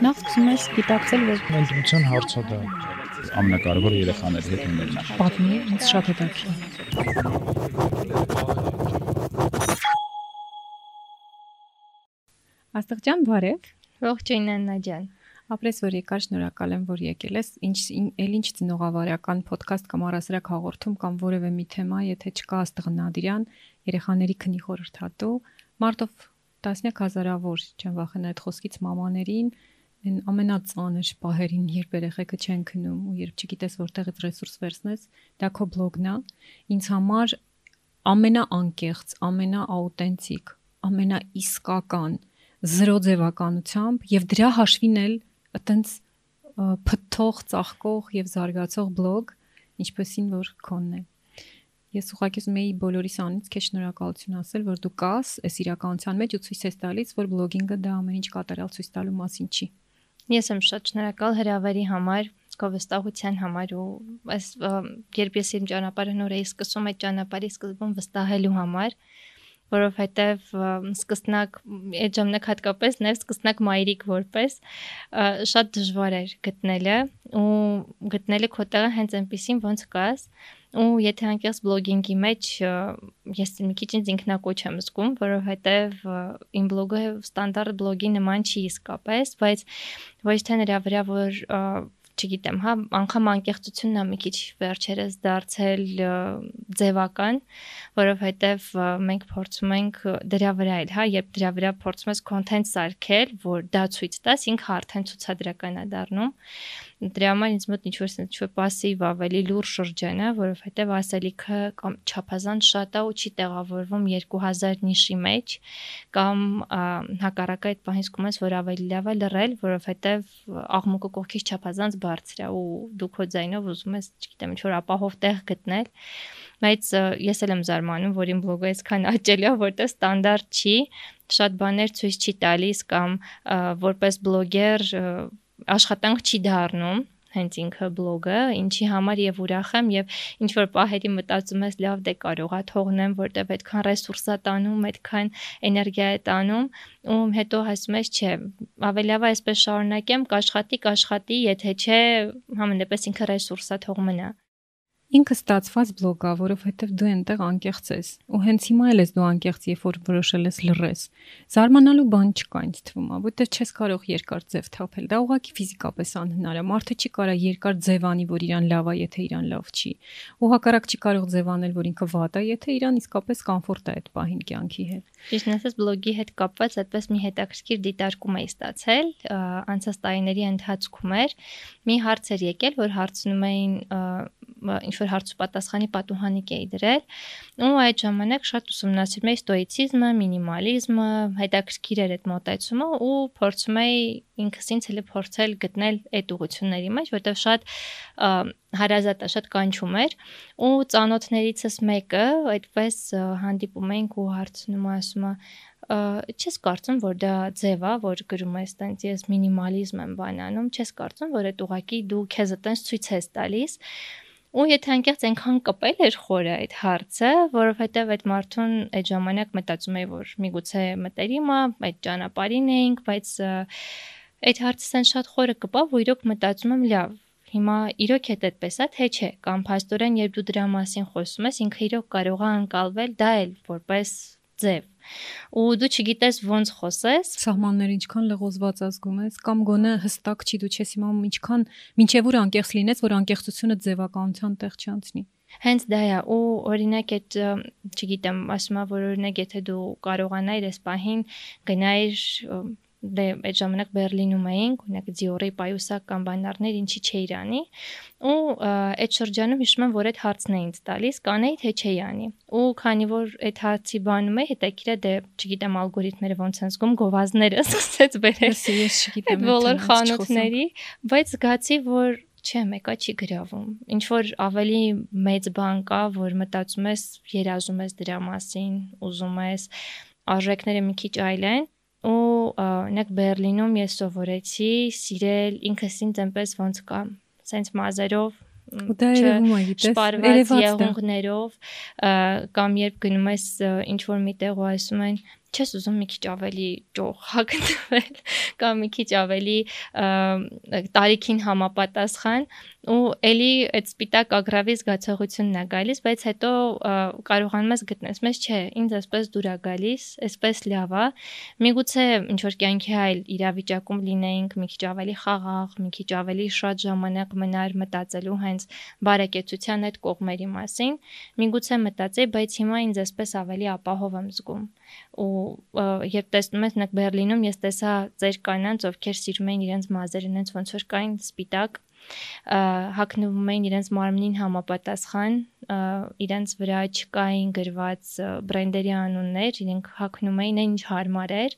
Նախ սկսում ես գիտակցել, որ Ընտրության հարցը դա ամենակարևորը երեխաների հետ ունենալն է։ պատմի, ինձ շատ հետաքրքիր։ Աստղջան, բարև։ Ողջույն Աննա ջան։ Ապրես որ եկար, շնորհակալ եմ, որ եկել ես։ Ինչ էլ ինչ ծնողավարական ոդքասթ կամ առասարակ հաղորդում կամ որևէ մի թեմա, եթե չկա Աստղնադիրյան, երեխաների քնի խորհրդատու, մարտով տասնյակ հազարավոր չեմ վախենա այդ խոսքից մամաներին այն ամենածանր պահերին, երբ երեխեքը չեն քնում ու երբ չգիտես որտեղից ռեսուրս վերցնես, դա քո բլոգն է։ Ինձ համար ամենաանկեղծ, ամենաաուտենտիկ, ամենաիսկական զրո ձևականությամբ եւ դրա հաշվին էլ այտենց փթող, ծաղկող եւ զարգացող բլոգ, ինչպեսին որ քոնն է։ Ես ուղղակի ուզում էի բոլորիս անից քեզ շնորհակալություն ասել, որ դու կաս այս իրականության մեջ ու ցույց ես տալիս, որ բլոգինգը դա ամեն ինչ կատարյալ ցույց տալու մասին չի։ Ես եմ շատ շնորհակալ հրավերի համար, քո վստահության համար ու այս երբ ես իմ ճանապարհը նոր էի սկսում այդ ճանապարհի սկզբում վստահելու համար, որովհետև սկսնակ այդ ժամանակ հատկապես նաև սկսնակ մայրիկ որպես շատ դժվար էր գտնելը ու գտնելը քո տեղը հենց այնպեսին ոնց կաս ու եթե անկեղծ բլոգինգի մեջ ես մի քիչ ինձ ինքնակոչ եմ զգում, որովհետև իմ բլոգը ստանդարտ բլոգի նման չի իսկապես, բայց ոչ թե նրա վրա որ չգիտեմ, հա, անգամ անկեղծությունն է մի քիչ վերջերս դարձել ձևական, որովհետև մենք փորձում ենք դրա վրա էլ, հա, երբ դրա վրա փորձում ես content սարքել, որ դա ցույց տաս, ինքը արդեն ցուցադրական է դառնում դրա համար ինձ մոտ ինչ-որ sense ինչ-որ пассив ավելի լուրջ շրջան է, որովհետև ասելիքը կամ չափազանց շատ է ու չի տեղավորվում 2000 նիշի մեջ կամ հակառակը այդ պահին զգում ես, որ ավելի լավ է լռել, որովհետև աղմուկը կողքից չափազանց բարձր է ու դու քո ձայնով ուզում ես, չգիտեմ, ինչ-որ ապահով տեղ գտնել բայց ես էլ եմ զարմանում, որ իմ բլոգը այսքան աճել է, որտեղ ստանդարտ չի, շատ բաներ ցույց չի տալիս կամ որպես բլոգեր աշխատանք չի դառնում հենց ինքը բլոգը, ինչի համար եւ ուրախ եմ եւ ինչ որ պահերի մտածում ես լավ դե կարողա թողնեմ, որտեվ այդքան ռեսուրս է տանում, այդքան էներգիա է տանում, ու հետո ասում ես չէ, ավելի լավ է այսպես շարունակեմ, կաշխատի, կաշխատի, եթե չէ, համենայպես ինքը ռեսուրս է թող մնա։ Ինքը ստացված բլոգ է, որովհետև դու այնտեղ անկեղծ ես։ Ու հենց հիմա էլ ես դու անկեղծ, երբ որ որոշել ես լռես։ Զարմանալու բան չկա ինձ թվում, որտեղ չես կարող երկար ձև թափել։ Դա ուղղակի ֆիզիկապես անհնար է։ Մարդը չի կարող երկար ձև անի, որ իրան լավ է, եթե իրան լավ չի։ Ու հակառակ չի կարող ձև անել, որ ինքը վատ է, եթե իրան իսկապես կոմֆորտ է այդ պահին կյանքի հետ։ Ճիշտն ասած, բլոգի հետ կապված այդպես մի հետաքրքիր դիտարկում էի ստացել, անցած տարիների ընթացքում էր։ Մի հարց էր եկել, որ հարցնում էին ինչ որ հարց ու պատասխանի պատուհանիկ էի դրել ու այդ ժամանակ շատ ուսումնասիրում էի ստոիցիզմը, մինիմալիզմը, հետաքրքիր էր այդ մոտեցումը ու փորձում էի ինքս ինձ հենց փորձել գտնել այդ ուղությունների մեջ, որտեղ շատ հարազատ է, շատ կանչում էր ու ծանոթներիցս մեկը այդպես հանդիպում էինք ու հարցնում ասում է չես կարծում, որ դա ձև է, որ գրում ես տենց ես մինիմալիզմ եմ բանանում, չես կարծում, որ այդ ուղակի դու քեզ տենց ցույց ես տալիս Ու եթե անկեղծ այնքան կպել էր խորը այդ հարցը, որովհետև այդ մարդուն այդ ժամանակ մտածում էի, որ միգուցե մտերիմ է, այդ ճանապարհին էինք, բայց այդ հարցը սեն շատ խորը կպավ, ու իրոք մտածում եմ լավ, Հիմա իրոք է այդպես է, թե չէ, կամ փաստորեն երբ դու դրա մասին խոսում ես, ինքը իրոք կարող է անցալվել դա էլ որպես ձև ու դու չգիտես ոնց խոսես սահմանները ինչքան լղոզված ազգում ես կամ գոնե հստակ չի դու չես իմանում ինչքան ինչեւ որ անկեղծ լինես որ անկեղծությունը ձևականության տեղ չանցնի Հենց դա է ու օրինակ այդ չգիտեմ, ասում եմ որ օրինակ եթե դու կարողանայիր այս պահին գնայիր դե այդ ժամանակ Բերլինում էինք, օրինակ Dior-ի պայուսակ բանարներ ինչի չէի անի, ու այդ շրջանում հիշում եմ, որ այդ հարցն էին տալիս, կանեի թե չէի անի։ Ու քանի որ այդ հարցի բանում է, հետաքրքիր է դե, չգիտեմ, ալգորիթմերը ոնց են զգում, գովազները սկսեց բերել։ Ես չգիտեմ։ Բոլոր խանութների, բայց զգացի, որ չէ, մեկա չի գրավում։ Ինչ որ ավելի մեծ բան կա, որ մտածում ես, երազում ես դրա մասին, ուզում ես արժեքները մի քիչ այլ են ու օրինակ Բերլինում ես սովորեցի սիրել ինքս ինձ այնպես ոնց կա սենց մազերով ու դա երևում է գիտես երևած եղունգներով կամ երբ գնում ես ինչ որ միտեղ ու ասում են չես ուզում մի քիչ ավելի ճոխ հագնվել կամ մի քիչ ավելի տարիքին համապատասխան ու ելի այդ սպիտակ ագրավի զգացողությունն է գալիս, բայց հետո կարողանում ես գտնես, մեզ չէ, ինձ այսպես դուր է գալիս, այսպես լավ է։ Միգուցե ինչ որ կյանքի այլ իրավիճակում լինեինք մի քիչ ավելի խաղաղ, մի քիչ ավելի շատ ժամանակ մնար մտածելու հենց բարեկեցության այդ կողմերի մասին, միգուցե մտածեի, բայց հիմա ինձ այսպես ավելի ապահով եմ զգում ու երբ տեսնում ես նակ Բերլինում ես տեսա ծեր կանանց ովքեր սիրում էին իրենց մազերը, այնց ոնց որ կային սպիտակ հակնվում էին իրենց մարմնին համապատասխան, իրենց վրա չկային գրված բրենդերի անուններ, իրենք հակնում էին այն ինչ հարմար էր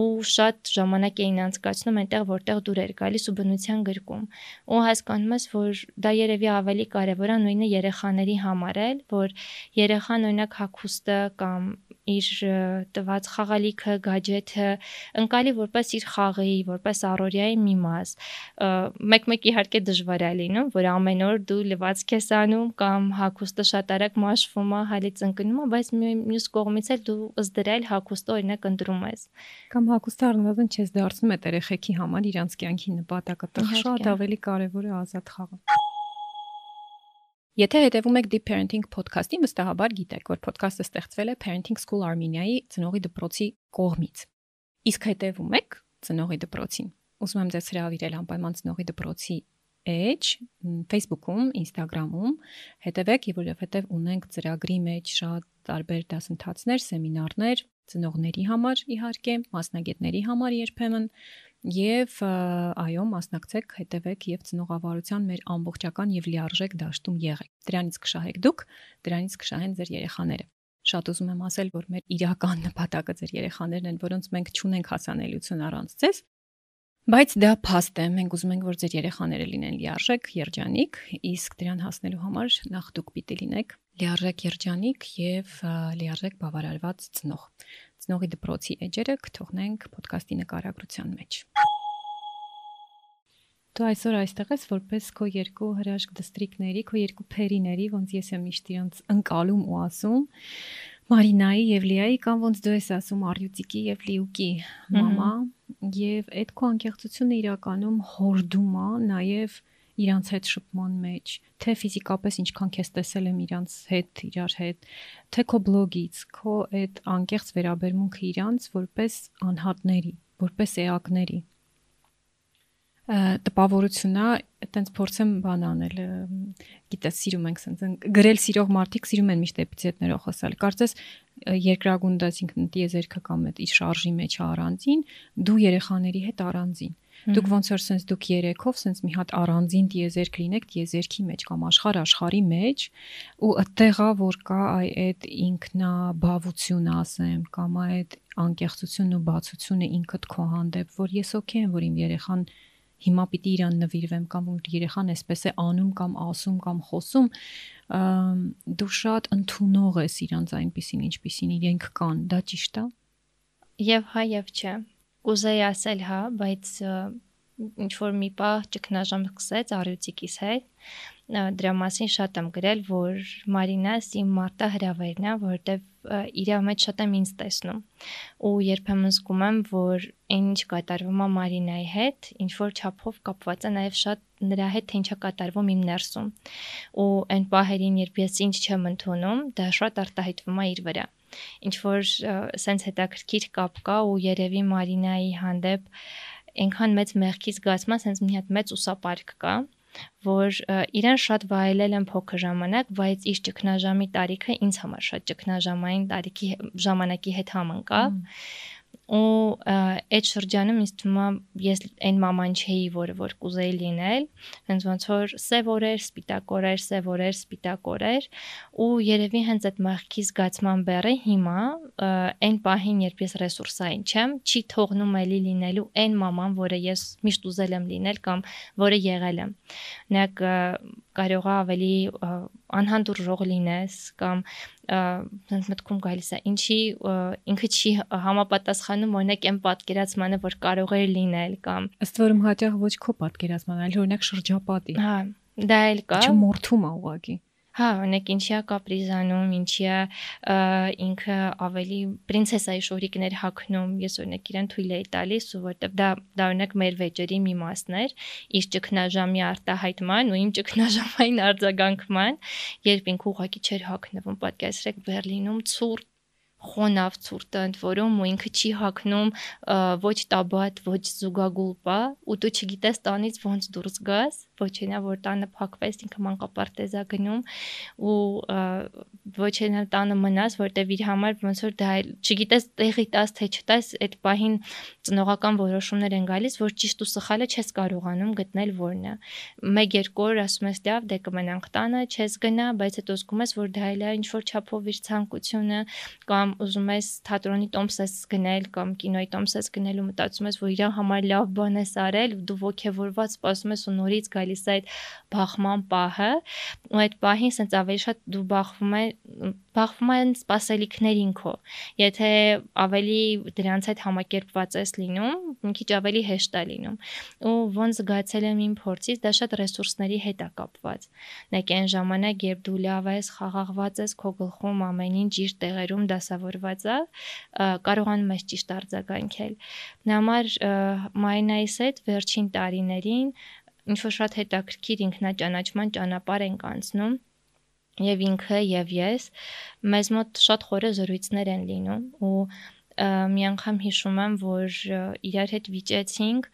ու շատ ժամանակ էին անցկացնում այնտեղ, որտեղ դուր էր գալիս ու բնության գրկում։ Ու հասկանում ես, որ դա երևի ավելի կարևոր է նույնը երեխաների համար էլ, որ երեխան օրինակ հակոստը կամ իր տված խաղալիքը, գadget-ը ընկալի որպես իր խաղի, որպես առօրյայի մի մաս։ Մեկ-մեկ իհարկե դժվար է լինում, որ ամեն օր դու լվացք ես անում կամ հակոստը շատ արագ մաշվում է, հալից ընկնում է, բայց մյուս կողմից էլ դու ըստ հակոստը օրինակ ընտրում ես։ Կամ հակոստը առնվազն չես դարձնում այդ երեխեքի համար իրանց կյանքի նպատակը, շատ ավելի կարևոր է ազատ խաղը։ Եթե հետևում եք Deep Parenting podcast-ին, վստահաբար գիտեք, որ podcast-ը ստեղծվել է Parenting School Armenia-ի ծնողի դպրոցի կողմից։ Իսկ հետևում եք ծնողի դպրոցին։ Ուզում եմ ձեզ հրավիրել անպայման ծնողի դպրոցի էջ Facebook-ում, Instagram-ում հետևեք, որովհետև ունենք ծրագրի մեջ շատ տարբեր դասընթացներ, սեմինարներ ծնողների համար իհարկե, մասնագետների համար երբեմն եւ այո մասնակցեք, հետևեք եւ ծնողավարության մեր ամբողջական եւ լիարժեք դաշտում եղեք։ Դրանից կշահեք դուք, դրանից կշահեն ձեր երեխաները։ Շատ ուզում եմ ասել, որ մեր իրական նպատակը ձեր երեխաներն են, որոնց մենք ճունենք հասանելիություն առանց ձեզ, Բայց դա փաստ է։ Մենք ուզում ենք, որ ձեր երեխաները լինեն լիարժեք, երջանիկ, իսկ դրան հասնելու համար նախ դուք պիտի լինեք լիարժեք երջանիկ եւ լիարժեք բավարարված ծնող ծնողի դպրոցի էջերը կթողնենք ոդկասթի նկարագրության մեջ։ Դու այսօր այստեղ ես որպես քո երկու հրաշք դստրիկների, քո երկու փերիների, ոնց ես եմ միշտ իրենց ընկալում ու ասում, Մարինայի եւ Լիայի կամ ոնց դու ես ասում Արյուծիկի եւ Լիուկի մամա, եւ այդ քո անկեղծությունը իրականում հորդում է նաեւ իրանց հետ շփման մեջ, թե ֆիզիկապես ինչքան քեզ տեսել եմ իրանց հետ, իրար հետ, թե քո բլոգից, քո այդ անկեղծ վերաբերմունքը իրանց որպես անհատների, որպես էակների տպավորությունա այտենց փորձեմ բան անել գիտես սիրում ենք սենց գրել սիրող մարդիկ սիրում են միշտ էպիցետներով խոսալ կարծես երկրագունդը այսինքն տիեզերքը կամ այդ շարժի մեջ առանձին դու երեխաների հետ առանձին Դուք ոնց որ sense դուք երեքով sense մի հատ առանձին տիեզերք լինեք տիեզերքի մեջ կամ աշխարհ աշխարհի մեջ ու այդտեղա որ կա այ այդ ինքնաբավությունը ասեմ կամ այդ անկեղծությունն ու բացությունը ինքդ քո հանդեպ որ ես օքեյ եմ որ իմ երեխան հիմա պիտի իրան նվիրվեմ կամ որ երեխան էսպես է անում կամ ասում կամ խոսում դու շատ ընդունող ես իրանց այնպեսին ինչպեսին իրենք կան դա ճիշտ է եւ հա եւ չէ կուզեի ասել հա, բայց ինչ որ մի պահ ճգնաժամ սկսեց արյուծիկիս հետ դրա մասին շատ եմ գրել, որ Մարինաս իմ մարտա հրավերն է, որովհետև իր մեջ շատ եմ ինձ տեսնում։ Ու երբեմն զգում եմ, որ այն ինչ կատարվում է Մարինայի հետ, ինչ որ չափով կապված է նաև շատ նրա հետ թե ինչա կատարվում իմ ներսում։ Ու այն պահերին, երբ ես ինչ չեմ ընդունում, դա շատ արտահայտվում է իր վրա ինչ որ սենց հետաքրքիր կապ կա ու երևի Մարինայի հանդեպ այնքան մեծ մեղքի զգացման սենց մի հատ մեծ ուսապարկ կա որ իրեն շատ վայելել եմ փոքր ժամանակ, բայց իր ճգնաժամի տարիքը ինձ համար շատ ճգնաժամային տարիքի ժամանակի հետ համընկավ։ mm ու այդ շրջանում ինձ թվում է ես այն մաման չէի, որը որ կուզեի լինել, հենց ոնց որ սև օրեր, սպիտակ օրեր, սև օրեր, սպիտակ օրեր ու երևի հենց այդ մեղքի զգացման բերը հիմա այն պահին, երբ ես ռեսուրսային չեմ, չի թողնում էլի լինելու այն մաման, որը ես միշտ ուզել եմ լինել կամ որը եղել եմ։ Նակ կարող է ավելի անհանդուրժող լինես կամ sense մտքում գալիս է ինչի ինքը չի համապատասխանում օրինակ այն պատկերացմանը որ կարող է լինել կամ ըստ որում հաճախ ոչ քո պատկերացման այլ օրինակ շրջապատի հա դա էլ կա չմորթում է ուղակի Հա, օրինակ ինչիա կապրիզանում, ինչիա ինքը ավելի պրինցեսայի շորիկներ հագնում, ես օրինակ իրեն թույլ էի տալիս, որտեվ դա դա օրինակ մեր վեճերի մի մասն էր, իր ճգնաժամի արտահայտման ու իմ ճգնաժամային արձագանքման, երբ ինքը ուղակի չէր հագնվում, պատկերացրեք Բերլինում ցուրտ խոնավ ցուրտ ընդ որում ու ինքը չի հակնում ոչ տաբատ, ոչ զուգագուլպա ու դու չգիտես տանից ոնց դուրս գաս, ոչինա որ տանը փակվես ինքը մանկապարտեզա գնում ու ոչինա տանը մնաս, որտեվ իր համար ոնց որ դա չգիտես տեղի տաս թե չտաս, այդ պահին ծնողական որոշումներ են գալիս, որ ճիշտ ու սխալը չես կարողանում գտնել որն է։ 1-2 օր ասում ես դավ, դե կմնանք տանը, չես գնա, բայց հետո զգում ես, որ դա էլ է ինչ որ չափով իր ցանկությունը կամ կամ ուզում ես թատրոնի տոմսես գնել կամ կինոյի տոմսես գնել ու մտածում ես, որ իրան համար լավ բան ես արել, դու ողքեվորված սպասում ես ու նորից գալիս է այդ բախման պահը, ու այդ պահին սենց ավելի շատ դու բախվում ես բախվում են սпасելիքներին քո։ Եթե ավելի դրանց հետ համակերպված ես լինում, մի քիչ ավելի հեշտ է լինում։ Ու ոնց զգացել եմ իմ փորձից, դա շատ ռեսուրսների հետ է կապված։ Նայեք այն ժամանակ, երբ դու լավ ես, խաղաղված ես, քո գլխում ամեն ինչ իր տեղերում դասավ դասավորված է, կարողանում ես ճիշտ արձագանքել։ Նամար Մայնայիս հետ վերջին տարիներին ինչ որ շատ հետաքրքիր ինքնաճանաչման ճանապարհ ենք անցնում եւ ինքը եւ ես մեզ մոտ շատ խորը զրույցներ են լինում ու մի անգամ հիշում եմ որ իրար հետ վիճեցինք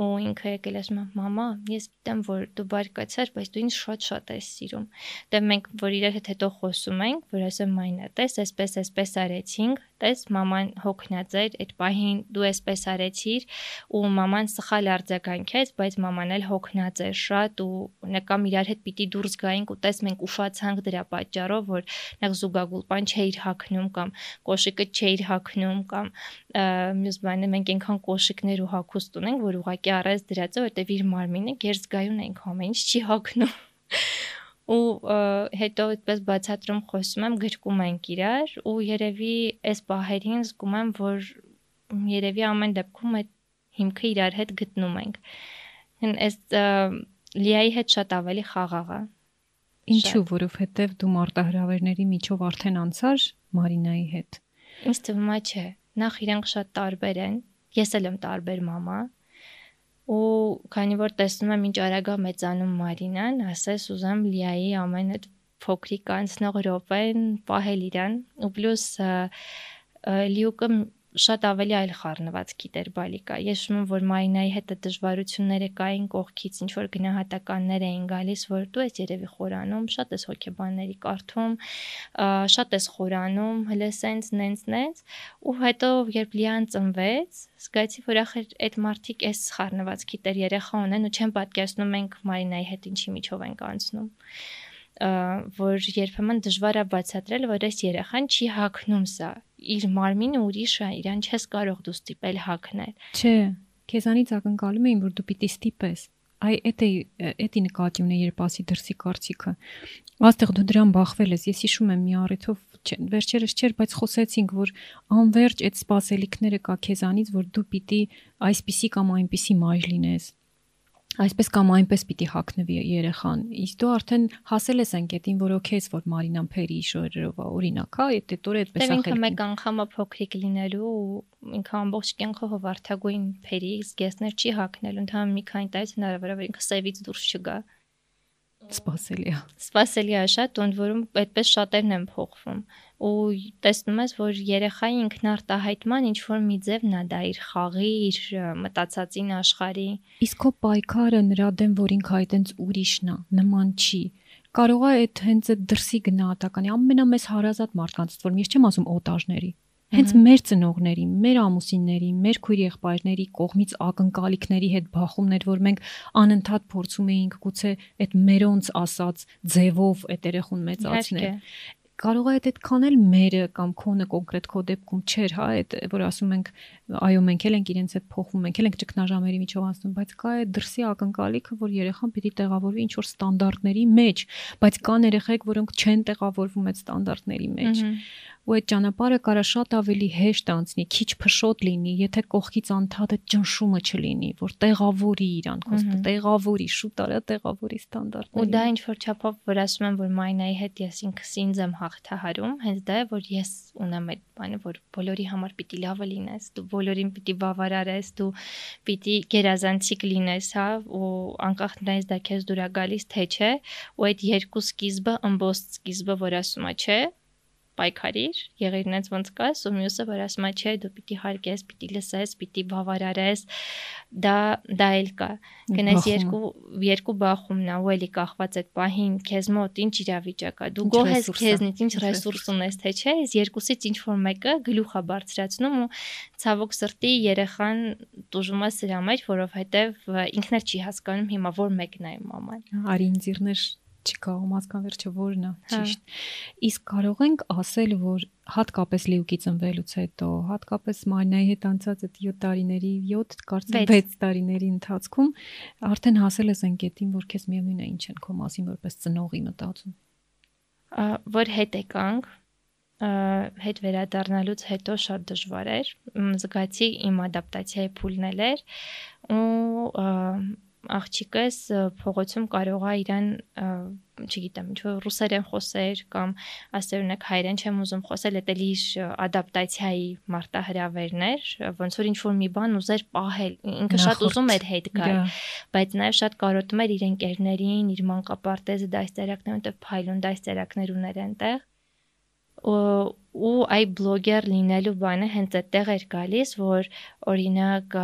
ու ինքը եկել ասում է մամա ես գիտեմ որ դու բարկացար բայց դու ինձ շատ-շատ ես սիրում դե մենք որ իրար հետ հետո խոսում ենք որ ասեմ մայնա տես այսպես այսպես արեցինք տես մաման հոգնած էր այդ պահին դու այսպես արեցիր ու մաման սխալ արձագանքեց բայց մաման էլ հոգնած էր շատ ու նկամ իրար հետ պիտի դուրս գայինք ու տես մենք ուշացանք դրա պատճառով որ նեղ զուգագուլպան չէիր հակնում կամ կոշիկը չէիր հակնում կամ մյուս բանը մենք այնքան կոշիկներ ու հակուստ ունենք որ ուղակի առած դրածը որտեվ իր մարմինը գերզգայուն ենք ամեն ինչ չի հակնում ու հետո այդպես բացատրում խոսում եմ գրկում ենք իրար ու երևի այս պահերին զգում եմ որ երևի ամեն դեպքում այդ հիմքը իրար հետ գտնում ենք այս լիայի հետ շատ ավելի խաղաղ է Ինչու, որովհետև դու մարտահրավերների միջով արդեն անցար Մարինայի հետ։ Ինձ թվում է չէ նախ իրենք շատ տարբեր են ես էլ եմ տարբեր մամա ու քանի որ տեսնում եմ ինչ արագա մեծանում Մարինան, ասես ուզեմ Լիայի ամեն այդ փոքրիկ անցնող րոպեն պահել իրան ու պլյուս Լիուկը շատ ավելի այլ խառնված գիտեր բալիկա։ Ես շում եմ, որ Մարինայի հետ դժվարությունները կային կողքից, ինչ որ գնահատականներ էին գալիս, որ դու ես երևի խորանում, շատ ես հոգեբանների կարդում, շատ ես խորանում, հələ սենց նենց նենց, ու հետո երբ Լիան ծնվեց, զգացի, որ ախր այդ մարդիկ էս խառնված գիտեր երեխա ունեն ու չեն պատկերացնում մենք Մարինայի հետ ինչի միջով ենք անցնում որ երբեմն դժվար է բացատրել, որ այս երեխան չի հակնում սա։ Իր մարմինը ուրիշ է, իրան չես կարող դու ստիպել հակնել։ Չէ, քեզանից ակնկալում էին, որ դու պիտի ստիպես։ Այ այդ է էդի նկատի ունե երբ ասի դրսի կարծիքը։ Աստեղ դու դրան բախվել ես։ Ես հիշում եմ մի առիթով վերջերս չէր, բայց խոսեցինք, որ անverջ այդ սпасելիքները կա քեզանից, որ դու պիտի այսպիսի կամ այնպիսի մայր լինես այսպես կամ այնպես պիտի հակնվի երեխան։ Իսկ դու արդեն հասել ես այն կետին, որ օքեյս, որ Մարինան փերի շորերով օրինակ, հա, այդ դուրը այդպես է։ Դե ինքը մեկ անգամ է փոքրիկ լինելու ու ինքը ամբողջ կյանքը հովարտագույն փերի, իսկ եսներ չի հակնել, ընդհանրապես մի քանի տարի հնարավոր է որ ինքը սևից դուրս չգա։ Սպասելի է շատ, ընդ որում այդպես շատերն են փոխվում ու տեսնում ես, որ երեխայի ինքնարտահայտման ինչ որ մի ձև նա դա իր խաղի, իր մտածածին աշխարհի։ Իսկ քո պայքարը նրա դեմ, որ ինքը այտենց ուրիշն է, նման չի կարող է այդ հենց այդ դրսի գնահատականի ամենամեծ հարազատ մարդկանց, որ ես չեմ ասում օտաժների, հենց մեր ծնողների, մեր ամուսինների, մեր քույր եղբայրների կողմից ակնկալիքների հետ բախումներ, որ մենք անընդհատ փորձում էինք գուցե այդ մերոնց ասած ձևով այդ երեխուն մեծացնել կարող է այդքան էլ մերը կամ քոնը կոնկրետ քո դեպքում չէր, հա, այդ որ ասում ենք այո մենք էլ ենք իրենց հետ փոխվում, մենք էլ ենք ճգնաժամերի միջով անցնում, բայց կա այդ դրսի ակնկալիքը, որ երեխան պիտի տեղավորվի ինչ որ ստանդարտների մեջ, բայց կան երեխեք, որոնք չեն տեղավորվում այդ ստանդարտների մեջ։ ու այդ ճանապարհը կարա շատ ավելի հեշտ անցնի, քիչ փշոտ լինի, եթե կողքից անդադը ճնշումը չլինի, որ տեղավորի իրան, խոսքը տեղավորի, շուտ արա տեղավորի ստանդարտները։ Ու դա ինչ որ չափով որ ասում եմ, որ մայնայի հետ ես ինքս ինձ եմ հաղթահարում, հենց դա է, որ ես ունեմ այդ բանը, որ բոլորի համար պիտի լավը լինես, դու բոլորին պիտի բավարարես, դու պիտի գերազանցիկ լինես, հա, ու անկախ նրանից դա քեզ դուր է գալիս թե չէ, ու այդ երկու սկիզբը, ըմբոստ սկիզբը, որ ասում է, չէ, պայքարիր, եղիր նենց ոնց կաս, ու մյուսը որ ասում է, չէ, դու պիտի հարգես, պիտի լսես, պիտի բավարարես, դա դա էլ կա։ Գնես երկու երկու բախումն է, ու էլի կախված այդ պահին քեզ մոտ ինչ իրավիճակ է։ Դու գոհ ես քեզնից, ինչ ռեսուրս ունես, թե չէ, այս երկուսից ինչ որ մեկը գլուխ է բարձրացնում ու ցավոք սրտի երեխան դժում է սրա մեջ, որովհետև ինքն էլ չի հասկանում հիմա որ մեկն է մաման։ Արի ինձիրներ չի կարող մասկան վերջը որն է հա։ ճիշտ իսկ կարող ենք ասել որ հատկապես լիուկից ընվելուց հետո հատկապես մանյայի հետ անցած այդ 7 տարիների 7 կարծեմ 6 տարիների ընթացքում արդեն հասել ես այն կետին որ քեզ միևնույն է ինչ են քո մասին որպես ծնողի մտածում որ հետ եկանք հետ վերադառնալուց հետո շատ դժվար էր զգացի իմ ադապտացիայի փուլն էր ու աղջիկս փողոցում կարող է իրան չգիտեմ, ինչ որ ռուսերեն խոսեր կամ ասերունակ հայերեն չեմ ուզում խոսել, դա լի ադապտացիայի մարտահրավերներ, ոնց որ ինչ որ մի բան ուզեր պահել, ինքը շատ ուզում էր հետ գալ, բայց նաև շատ կարոտում էր իր ընկերներին, իր մանկապարտեզը դաստիարակներ, որտեղ փայլուն դաստիարակներ ուներ այնտեղ ու այ բլոգեր լինելու բանը հենց այդտեղ էր գալիս, որ օրինակ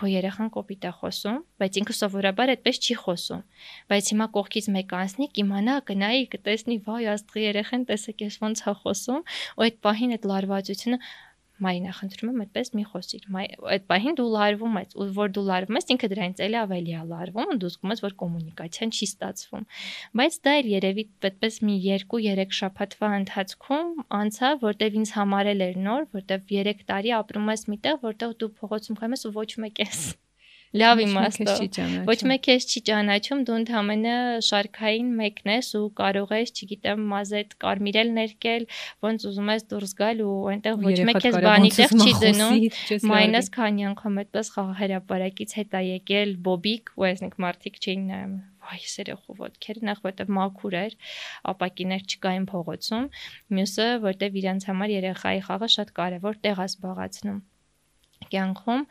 քո երեխան կոպիտ է խոսում, բայց ինքը սովորաբար այդպես չի խոսում։ Բայց հիմա կողքից մեկ անցնի, կիմանա, գնայի, կտեսնի, վայ, աստղի երեխան, տեսեք, ես ոնց է խոսում, ու այդ պահին այդ լարվածությունը Մարինա, խնդրում եմ, այդպես մի խոսիր։ Այդ պահին դու լարվում ես, ու որ դու լարվում ես, ինքը դրանից էլի ավելի է լարվում, ու դու զգում ես, որ կոմունիկացիան չի ստացվում։ Բայց դա էլ երևի այդպես մի 2-3 շաբաթվա ընթացքում անցավ, որտեվ ինձ համարել էր նոր, որտեվ 3 տարի ապրում ես միտեղ, որտեղ դու փողոցում քայմ ես ու ոչ մեկ ես Լավ իմաստով։ Ոչ մեկ քեզ չի ճանաչում, դու ընդհանրապես շարքային մեկն ես ու կարող ես, չգիտեմ, մազետ կարմիրել ներկել, ոնց ուզում ես դուրս գալ ու այնտեղ ոչ մեկ քեզ բանի տեղ չի դնում։ Մայնս քանի անգամ այդպես խաղահրապարակից հետ է եկել Բոբիկ ու այսնիկ մարտիկ չէին նայում այ սերեխու ոտքերը նախ որտեվ մաքուր էր, ապակիներ չկային փողոցում, մյուսը որտեվ իրանց համար երեխայի խաղը շատ կարևոր տեղ է զբաղացնում կյանքում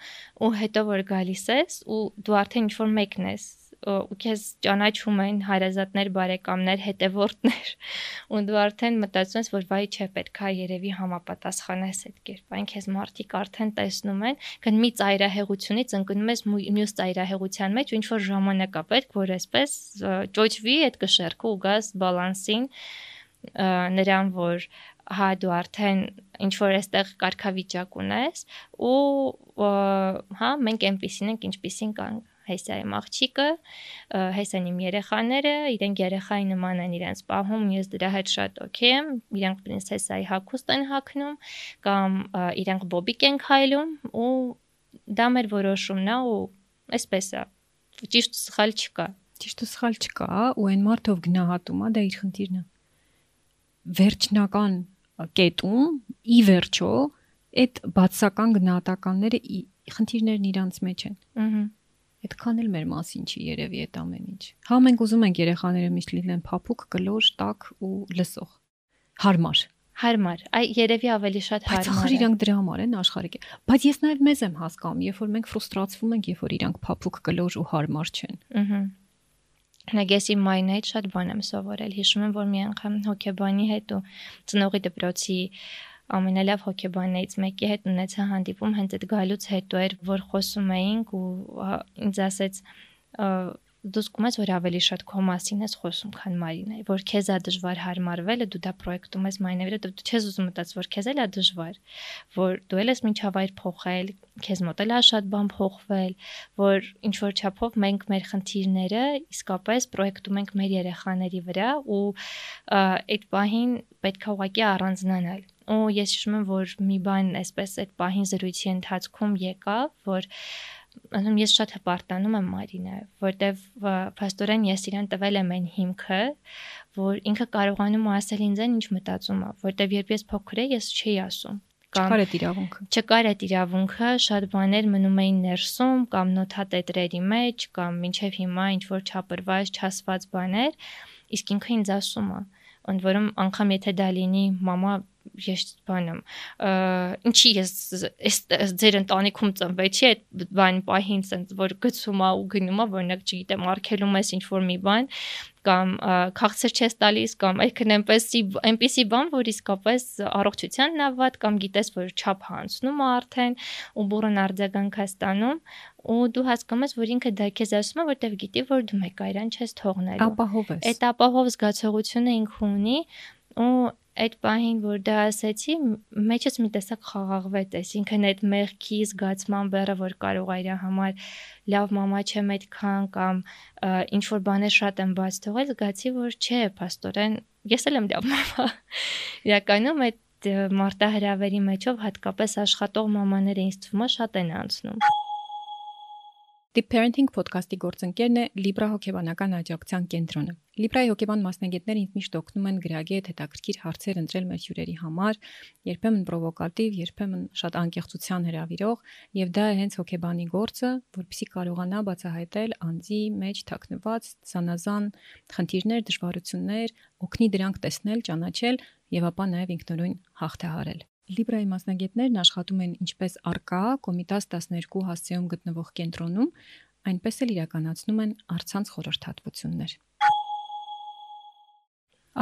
ու հետո որ գալիս ես ու դու արդեն ինչ որ մեկն ես ու քեզ ճանաչում են հարազատներ, բարեկամներ, հետևորդներ ու դու արդեն մտածում ես, որ վայ չէ, պետքա երևի համապատասխանես այդ կերպ։ Այն քեզ մարդիկ արդեն տեսնում են, կն մի ծայրահեղությունից ընկնում ես մյուս ծայրահեղության մեջ, ու ինչ որ ժամանակ է պետք, որ այսպես ճոճվի այդ կշերքը ու գաս բալանսին նրան, որ հա դու արդեն ինչ որ այստեղ կարգավիճակ ունես ու հա մենք այնպեսին ենք ինչպեսին կան հեսայի աղջիկը, հեսան իմ երեխաները, իրենք երեխայի նման են իրենց պահում, ես դրա հետ շատ օքեյ եմ, իրենք պրինսեսայի հագուստ են հագնում կամ իրենք բոբիկ են քայլում ու դա մեր որոշումն է ու այսպես է։ Ճիշտ սխալ չկա։ Ճիշտ սխալ չկա, ու այն մարդով գնահատում է, դա իր խնդիրն է։ Վերջնական կետում ի վերջո այդ բացական գնահատականները խնդիրներն իրանց մեջ են։ Ահա Այդքան էլ մեր մասին չի երևի այդ ամեն ինչ։ Հա մենք ուզում ենք երեխաները միշտ լինեն փափուկ, կլոր, տաք ու լսող։ Հարմար։ Հարմար։ Այ երևի ավելի շատ հարմար։ Բայց ախր իրանք դրա համար են աշխարհիկ։ Բայց ես նաև մեզ եմ հասկանում, երբ որ մենք ֆրուստրացվում ենք, երբ որ իրանք փափուկ, կլոր ու հարմար չեն։ Ահա Նագեսի մայնը հետ շատ բան եմ սովորել։ Հիշում եմ, որ մի անգամ հոկեբանի հետ ու ծնողի դպրոցի ամենալավ հոկեբաններից մեկի հետ ունեցա հանդիպում հենց այդ գալուց հետո էր, որ խոսում էինք ու ինձ ասեց դու զգում ես, որ ավելի շատ քո մասին ես խոսում, քան Մարինայի, որ քեզ է դժվար հարմարվելը, դու դա պրոյեկտում ես Մարինայի վրա, դու չես ուզում մտածել, որ քեզ էլ է դժվար, որ դու էլ ես միջավայր փոխել, քեզ մոտ էլ է շատ բան փոխվել, որ ինչ որ չափով մենք մեր խնդիրները իսկապես պրոյեկտում ենք մեր երեխաների վրա ու այդ պահին պետք է ուղղակի առանձնանալ ու ես հիշում եմ որ մի բան այսպես այդ պահին զրույցի ընթացքում եկավ որ ասում ես շատ հպարտանում եմ Մարինը, որտեվ փաստորեն ես իրան տվել եմ այն հիմքը, որ ինքը կարողանում է ասել ինձ այն ինչ մտածում է, որտեվ երբ ես փոքր էի, ես չէի ասում կամ չկար այդ իրավունքը։ Չկար այդ իրավունքը, շատ բաներ մնում էին ներսում կամ նոթատետրերի մեջ կամ մինչև հիմա ինչ որ չապրված, չասված բաներ, իսկ ինքը ինձ ասում է, ընդ որում անգամ եթե դա լինի մամա ես բանեմ ինչի ես այս ձեր ընտանիքում ծնվեցի այդ բան պահին sense որ գցում ա ու գնում ա որնակ չգիտեմ արկելում ես ինչ որ մի բան կամ քաղցր չես տալիս կամ այքն այնպեսի այնպեսի բան որ իսկապես առողջությանն ա վատ կամ գիտես որ չափ հանցնում ա արդեն ու բուրըն արձագանք է ստանում ու դու հասկանում ես որ ինքը դա քեզ ասում է որտեվ գիտի որ դու մեկ այրան չես թողնելու ապահով ես այդ ապահով զգացողությունը ինքը ունի ու այդ պահին որ դա ասեցի մեջս մի տեսակ խաղաղվեց այսինքն այդ մեղքի զգացման բեռը որ կարող է իր համար լավ մամա չեմ այդքան կամ ինչ որ բաներ շատ եմ բաց թողել զգացի որ չէ աստորեն ես էլ եմ լավ մամա իրականում այդ մարտահրավերի մեջով հատկապես աշխատող մամաները ինձ թվում է շատ են անցնում Deep Parenting podcast-ի գործընկերն է Libra հոգեբանական աջակցության կենտրոնը։ Libra-ի հոգեբան մասնագետները ինձ միշտ օգնում են գրագետ հետաքրքիր հարցեր ընտրել մեր հյուրերի համար, երբեմն պրովոկատիվ, երբեմն շատ անկեղծության հրավիրող, եւ դա է հենց հոգեբանի գործը, որpիսի կարողանա բացահայտել անձի մեջ թաքնված զանազան խնդիրներ, դժվարություններ, օգնի դրանք տեսնել, ճանաչել եւ ապա նաեւ ինքնուրույն հաղթահարել։ Լիբրայի մասնագետներն աշխատում են ինչպես արկա Կոմիտաս 12 հասցեում գտնվող կենտրոնում, այնպես էլ իրականացնում են արցանց խորհրդատվություններ։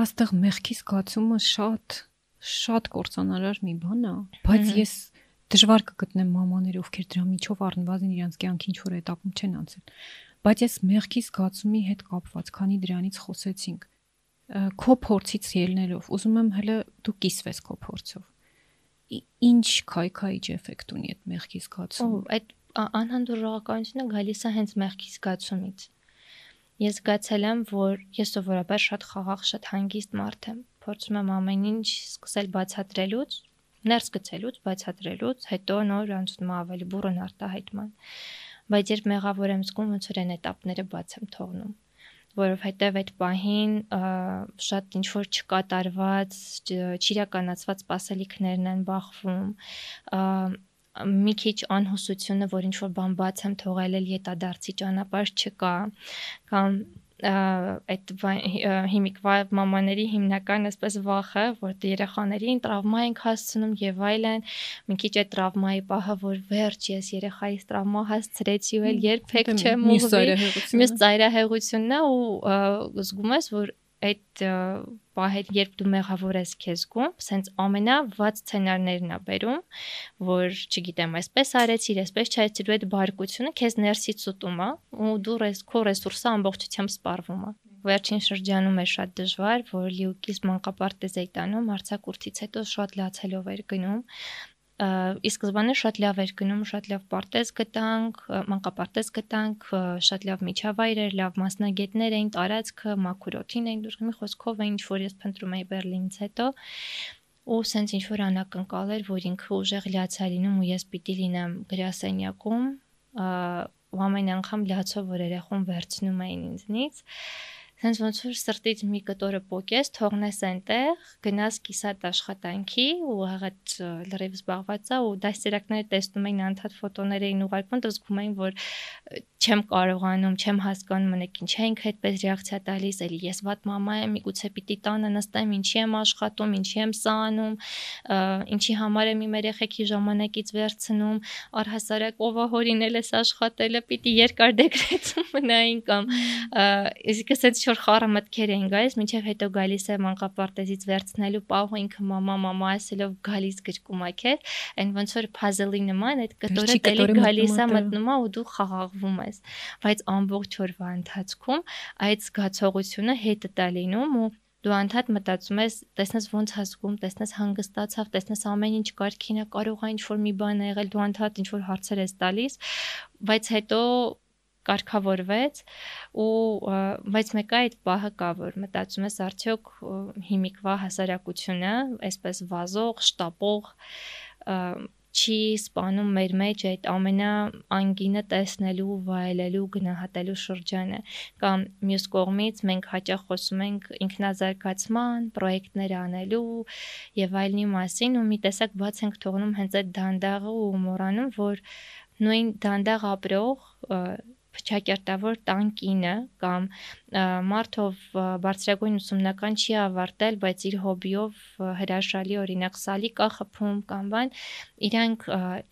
Աստեղ մեղքի զգացումը շատ շատ կործանարար մի բան է, բայց ես դժվար կգտնեմ մամաներ, ովքեր դրա միջով առնվազն իրենց կյանքի ինչ որ этаպում չեն անցել։ Բայց ես մեղքի զգացումի հետ կապված, քանի դրանից խոսեցինք, քո փորձից ելնելով, ուզում եմ հələ դու կիսվես քո փորձով ինչ քայքայիչ էֆեկտ ունի այդ մեղքի զգացումը։ Այդ անհանդուրժողականությունը գալիս է հենց մեղքի զգացումից։ Ես զգացել եմ, որ ես սովորաբար շատ խաղաղ, շատ հանգիստ մարդ եմ։ Փորձում եմ ամեն ինչ սկսել բացատրելուց, ներս գցելուց, բացատրելուց, հետո նոր անցնում ավելի բուրըն արտահայտման։ Բայց երբ մեղավոր եմ զգում, ոնց որ այն էտապները բաց եմ թողնում որովհետև այդ պահին շատ ինչ որ չկատարված, չիրականացված սպասելիքներն են բախվում մի քիչ անհուսությունը, որ ինչ որ բան բաց եմ թողել, ետադարձի ճանապարհ չկա, կամ այդ հիմիկվա մամաների հիմնական այսպես վախը, որ երեխաներին տրավմա ենք հասցնում եւ այլն, մի քիչ այդ տրավմայի պահը, որ վերջ ես երեխայից տրավմա հասցրեցի ու էլ երբեք չեմ ուղղվի։ Մյուս ծայրահեղությունն է ու զգում ես, որ այդ պահեր, երբ դու մեղավոր ես քեզ գում, սենց ամենավատ սցենարներն է բերում, որ, չգիտեմ, այսպես արեցիր, այսպես չայցիր, այդ բարկությունը քեզ ներսից ուտում է ու դու ռես քո ռեսուրսը ամբողջությամբ սպառվում է վերջին շրջանում է շատ դժվար, որ լիուկիս մանկապարտեզ էի տանում, արցակուրտից հետո շատ լացելով էր գնում, ի սկզբանե շատ լավ էր գնում, շատ լավ պարտեզ գտանք, մանկապարտեզ գտանք, շատ լավ միջավայր էր, լավ մասնագետներ էին, տարածքը, մաքուրոթին էին դուրս գնում, խոսքով այն ինչ որ ես փնտրում էի Բերլինից հետո ու սենց ինչ որ անակնկալ էր, որ ինքը ուժեղ լացա լինում ու ես պիտի լինեմ գրասենյակում, ու ամեն անգամ լացով որ երախուն վերցնում էին ինձնից, հենց ոնց որ սրտից մի կտորը փոկես, թողնես այնտեղ, գնաս կիսատ աշխատանքի ու հաղաց լրիվ զբաղված է ու դասերակները տեսնում էին անդադ ֆոտոներ էին ուղարկում, դու զգում էին, որ չեմ կարողանում, չեմ հասկանում մնեք ինչ է ինքը այդպես ռեակցիա տալիս, էլի ես վատ մամա եմ, միգուցե պիտի տանը նստեմ, ինչի եմ աշխատում, ինչի եմ սա անում, ինչի համար եմ իմ երեխեքի ժամանակից վերցնում, առհասարակ ով հորինել ես աշխատելը, պիտի երկար դեկրեցում մնային կամ իսկ ասած ինչ որ խառը մտքեր էին գալիս, մինչև հետո գալիս է մանկապարտեզից վերցնելու պահը ինքը մամա մամա ասելով գալիս գրկում է քեզ, այն ոնց որ puzzle-ի նման այդ կտորը դելի գալիս է մտնում է ու դու խաղաղվում ես։ Բայց ամբողջ օրվա ընթացքում այդ զգացողությունը հետը տա լինում ու դու անդադ մտածում ես, տեսնես ոնց հասկում, տեսնես հանգստացավ, տեսնես ամեն ինչ կարքին է, կարող է ինչ որ մի բան է եղել, դու անդադ ինչ որ հարցեր ես տալիս, բայց հետո կարգավորվեց ու բայց մեկ այդ պահը կա որ մտածում ես արդյոք հիմիկվա հասարակությունը այսպես վազող, շտապող չի սپانում մեր մեջ այդ ամենա անգինը տեսնելու, վայելելու, գնահատելու շրջանը կամ մյուս կողմից մենք հաճախ խոսում ենք ինքնազարգացման, պրոյեկտներ անելու եւ այլնի մասին ու մի տեսակ բաց ենք թողնում հենց այդ դանդաղը ու մոռանում, որ նույն դանդաղ ապրող փչակերտավոր տան կինը կամ մարդով բարձրագույն ուսումնական չի ավարտել, բայց իր հոբիով հրաշալի օրինակ սալիկա խփում կամ բան, իրանք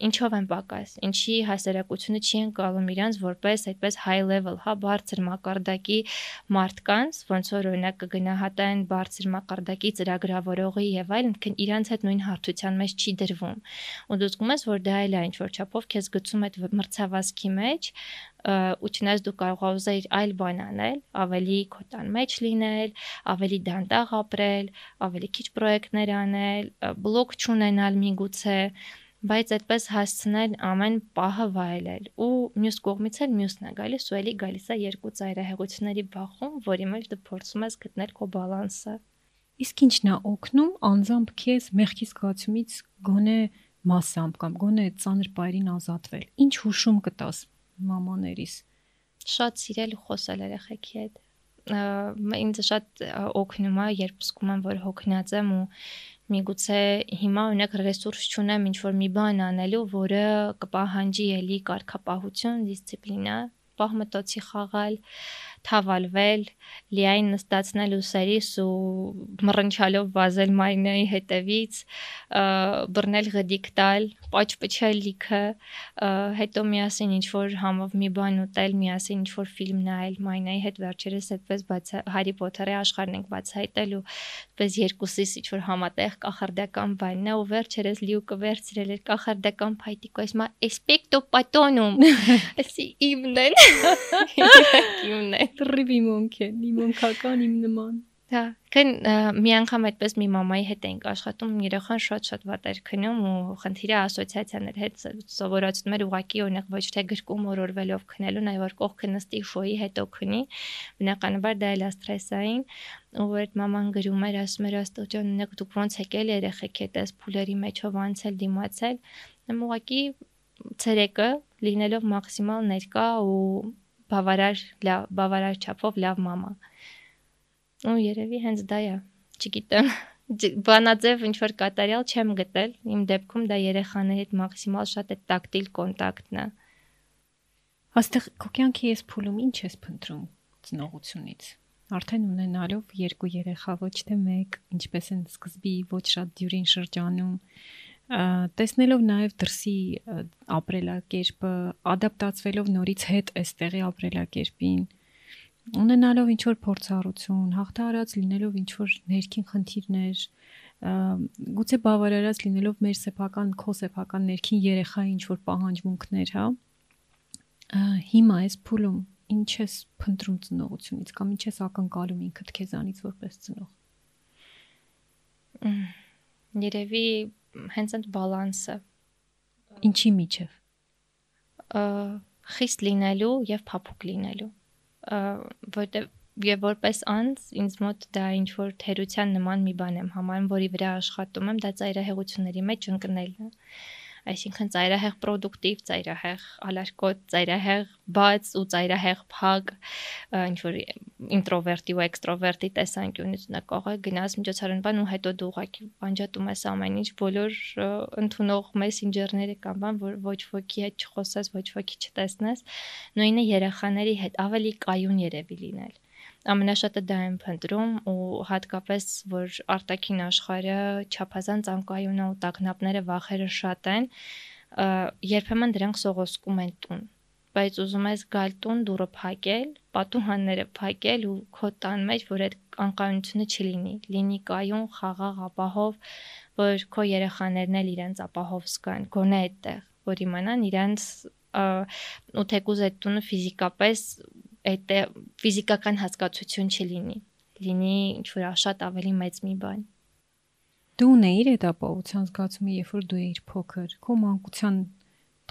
ինչով են պակաս, ինչի հասարակությունը չի ընկալում իրանց որպես այդպես high level, հա, բարձր մակարդակի մարդկանց, ոնց որ օրինակ կգնահատեն բարձր մակարդակի ծրագրավորողի եւ այլն, իրանց հետ նույն հարթության մեջ չի դրվում։ Ու դու զգում ես, որ դա էլ է ինչ որ չափով քեզ գցում այդ մրցավազքի մեջ, ու չնայած դու կարող ուզեիր այլ բան անել, ավելի քո տան մեջ լինել, ավելի դանդաղ ապրել, ավելի քիչ պրոյեկտներ անել, բլոկ չունենալ միգուցե, բայց այդպես հասցնել ամեն պահը վայելել ու մյուս կողմից էլ մյուսն է գալիս ու էլի գալիս է երկու ծայրահեղությունների բախում, որի մեջ դու փորձում ես գտնել քո բալանսը։ Իսկ ինչն է օգնում անձամբ քեզ մեղքի զգացումից գոնե մասամբ կամ գոնե ծանր բայրին ազատվել։ Ինչ հուշում կտաս մամաներիս։ Շատ սիրել ու խոսել երեխեքի հետ։ Ինձ շատ օգնում է, երբ զգում եմ, որ հոգնած եմ ու միգուցե հիմա ունեք ռեսուրս չունեմ ինչ որ մի բան անելու, որը կպահանջի ելի կարգապահություն, դիսցիպլինա, պահմտոցի խաղալ, թավալվել, լիայն նստածնել ուսերիս ու մռնչալով վազել մայնայի հետևից, բռնել գդիկ տալ, պաճպճել լիքը, հետո միասին ինչ որ համով մի բան ուտել, միասին ինչ որ ֆիլմ նայել, մայնայի հետ վերջերս այդպես բաց Հարի Փոթերի աշխարհն ենք բացահայտել ու այդպես երկուսիս ինչ որ համատեղ կախարդական բանն է ու վերջերս լիուկը վերցրել էր կախարդական փայտիկը, ասма էսպեկտո պատոնում։ Ասի իմն են։ Իմն են Տրիվի մոնքեն, իմ մոնքական իմ նման։ Հա, քան մի անգամ այդպես մի մամայի հետ էինք աշխատում, երեխան շատ-շատ վատ էր քնում ու խնդիրը ասոցիացիաներ հետ սովորացնում էր ուղակի օրինակ ոչ թե գրկում օրորվելով քնելու, այլ որ կողքը նստի շոյի հետո քնի։ Բնականաբար դա էլ է սթրեսային, ու այդ մաման գրում էր, ասում էր աստոջան, ունեք դուք ոնց եկել երեխեք հետ այս փուլերի մեջով անցել, դիմացել։ Եմ ուղակի ցերեկը լինելով մաքսիմալ ներկա ու բավարար լավ, բավարար չափով լավ մամա։ Ու երևի հենց դա է, չգիտեմ բանաձև ինչ որ կատարյալ չեմ գտել։ Իմ դեպքում դա երեխաների հետ մաքսիմալ շատ է տակտիլ կոնտակտն է։ Աստեղ քո կյանքի ես փուլում ինչ ես փնտրում ծնողությունից։ Արդեն ունենալով երկու երեխա, ոչ թե մեկ, ինչպես են սկզբի ոչ շատ դյուրին շրջանում, տեսնելով նաև դրսի ապրելակերպը, ադապտացվելով նորից հետ այստեղի ապրելակերպին, ունենալով ինչ որ փորձառություն, հաղթարած լինելով ինչ որ ներքին խնդիրներ, գուցե բավարարած լինելով մեր սեփական քո սեփական ներքին երեխայի ինչ որ պահանջմունքներ, հա։ Հիմա այս փուլում ինչ ես փնտրում ծնողությունից կամ ինչ ես ակնկալում ինքդ քեզանից որպես ծնող։ Երևի հենց այդ բալանսը ինչի միջև? Խիստ լինելու եւ փափուկ լինելու որտեվ եւ որպես անձ ինձ մոտ դա ինչ որ թերության նման մի բան եմ համարում, որի վրա աշխատում եմ, դա ծայրահեղությունների մեջ ընկնելն է այսինքն ծայրահեղ պրոդուկտիվ, ծայրահեղ ալարկոտ, ծայրահեղ բաց ու ծայրահեղ փակ, ինչ որ ինտրովերտի ու էքստրովերտի տեսանկյունից նա կարող է գնաս միջոցառան բան ու հետո դու ուղակի անջատում ես ամեն ինչ, բոլոր ընդունող մեսենջերները կամ բան, որ ոչ ոքի հետ չխոսես, ոչ ոքի չտեսնես, նույնը երեխաների հետ ավելի կայուն երևի լինել ամենաշատը դա եմ փնտրում ու հատկապես որ արտաքին աշխարհը չափազանց անկայուն է ու տագնապները վախերը շատ են երբեմն դրանք սողոսկում են տուն բայց ուզում ես գալ տուն դուրը փակել, պատուհանները փակել ու քո տան մեջ որ այդ անկայունությունը չլինի, լինի կայուն, խաղաղ, ապահով, որ քո երեխաներն էլ իրենց ապահով զգան, գոնե այդտեղ, որ իմանան իրենց ու թեկուզ այդ տունը ֆիզիկապես այդ ֆիզիկական հասկացություն չլինի լինի ինչ որ շատ ավելի մեծ մի բան դու ունեիր այդ ապահովության զգացումը երբ որ դու էիր փոքր քո մանկության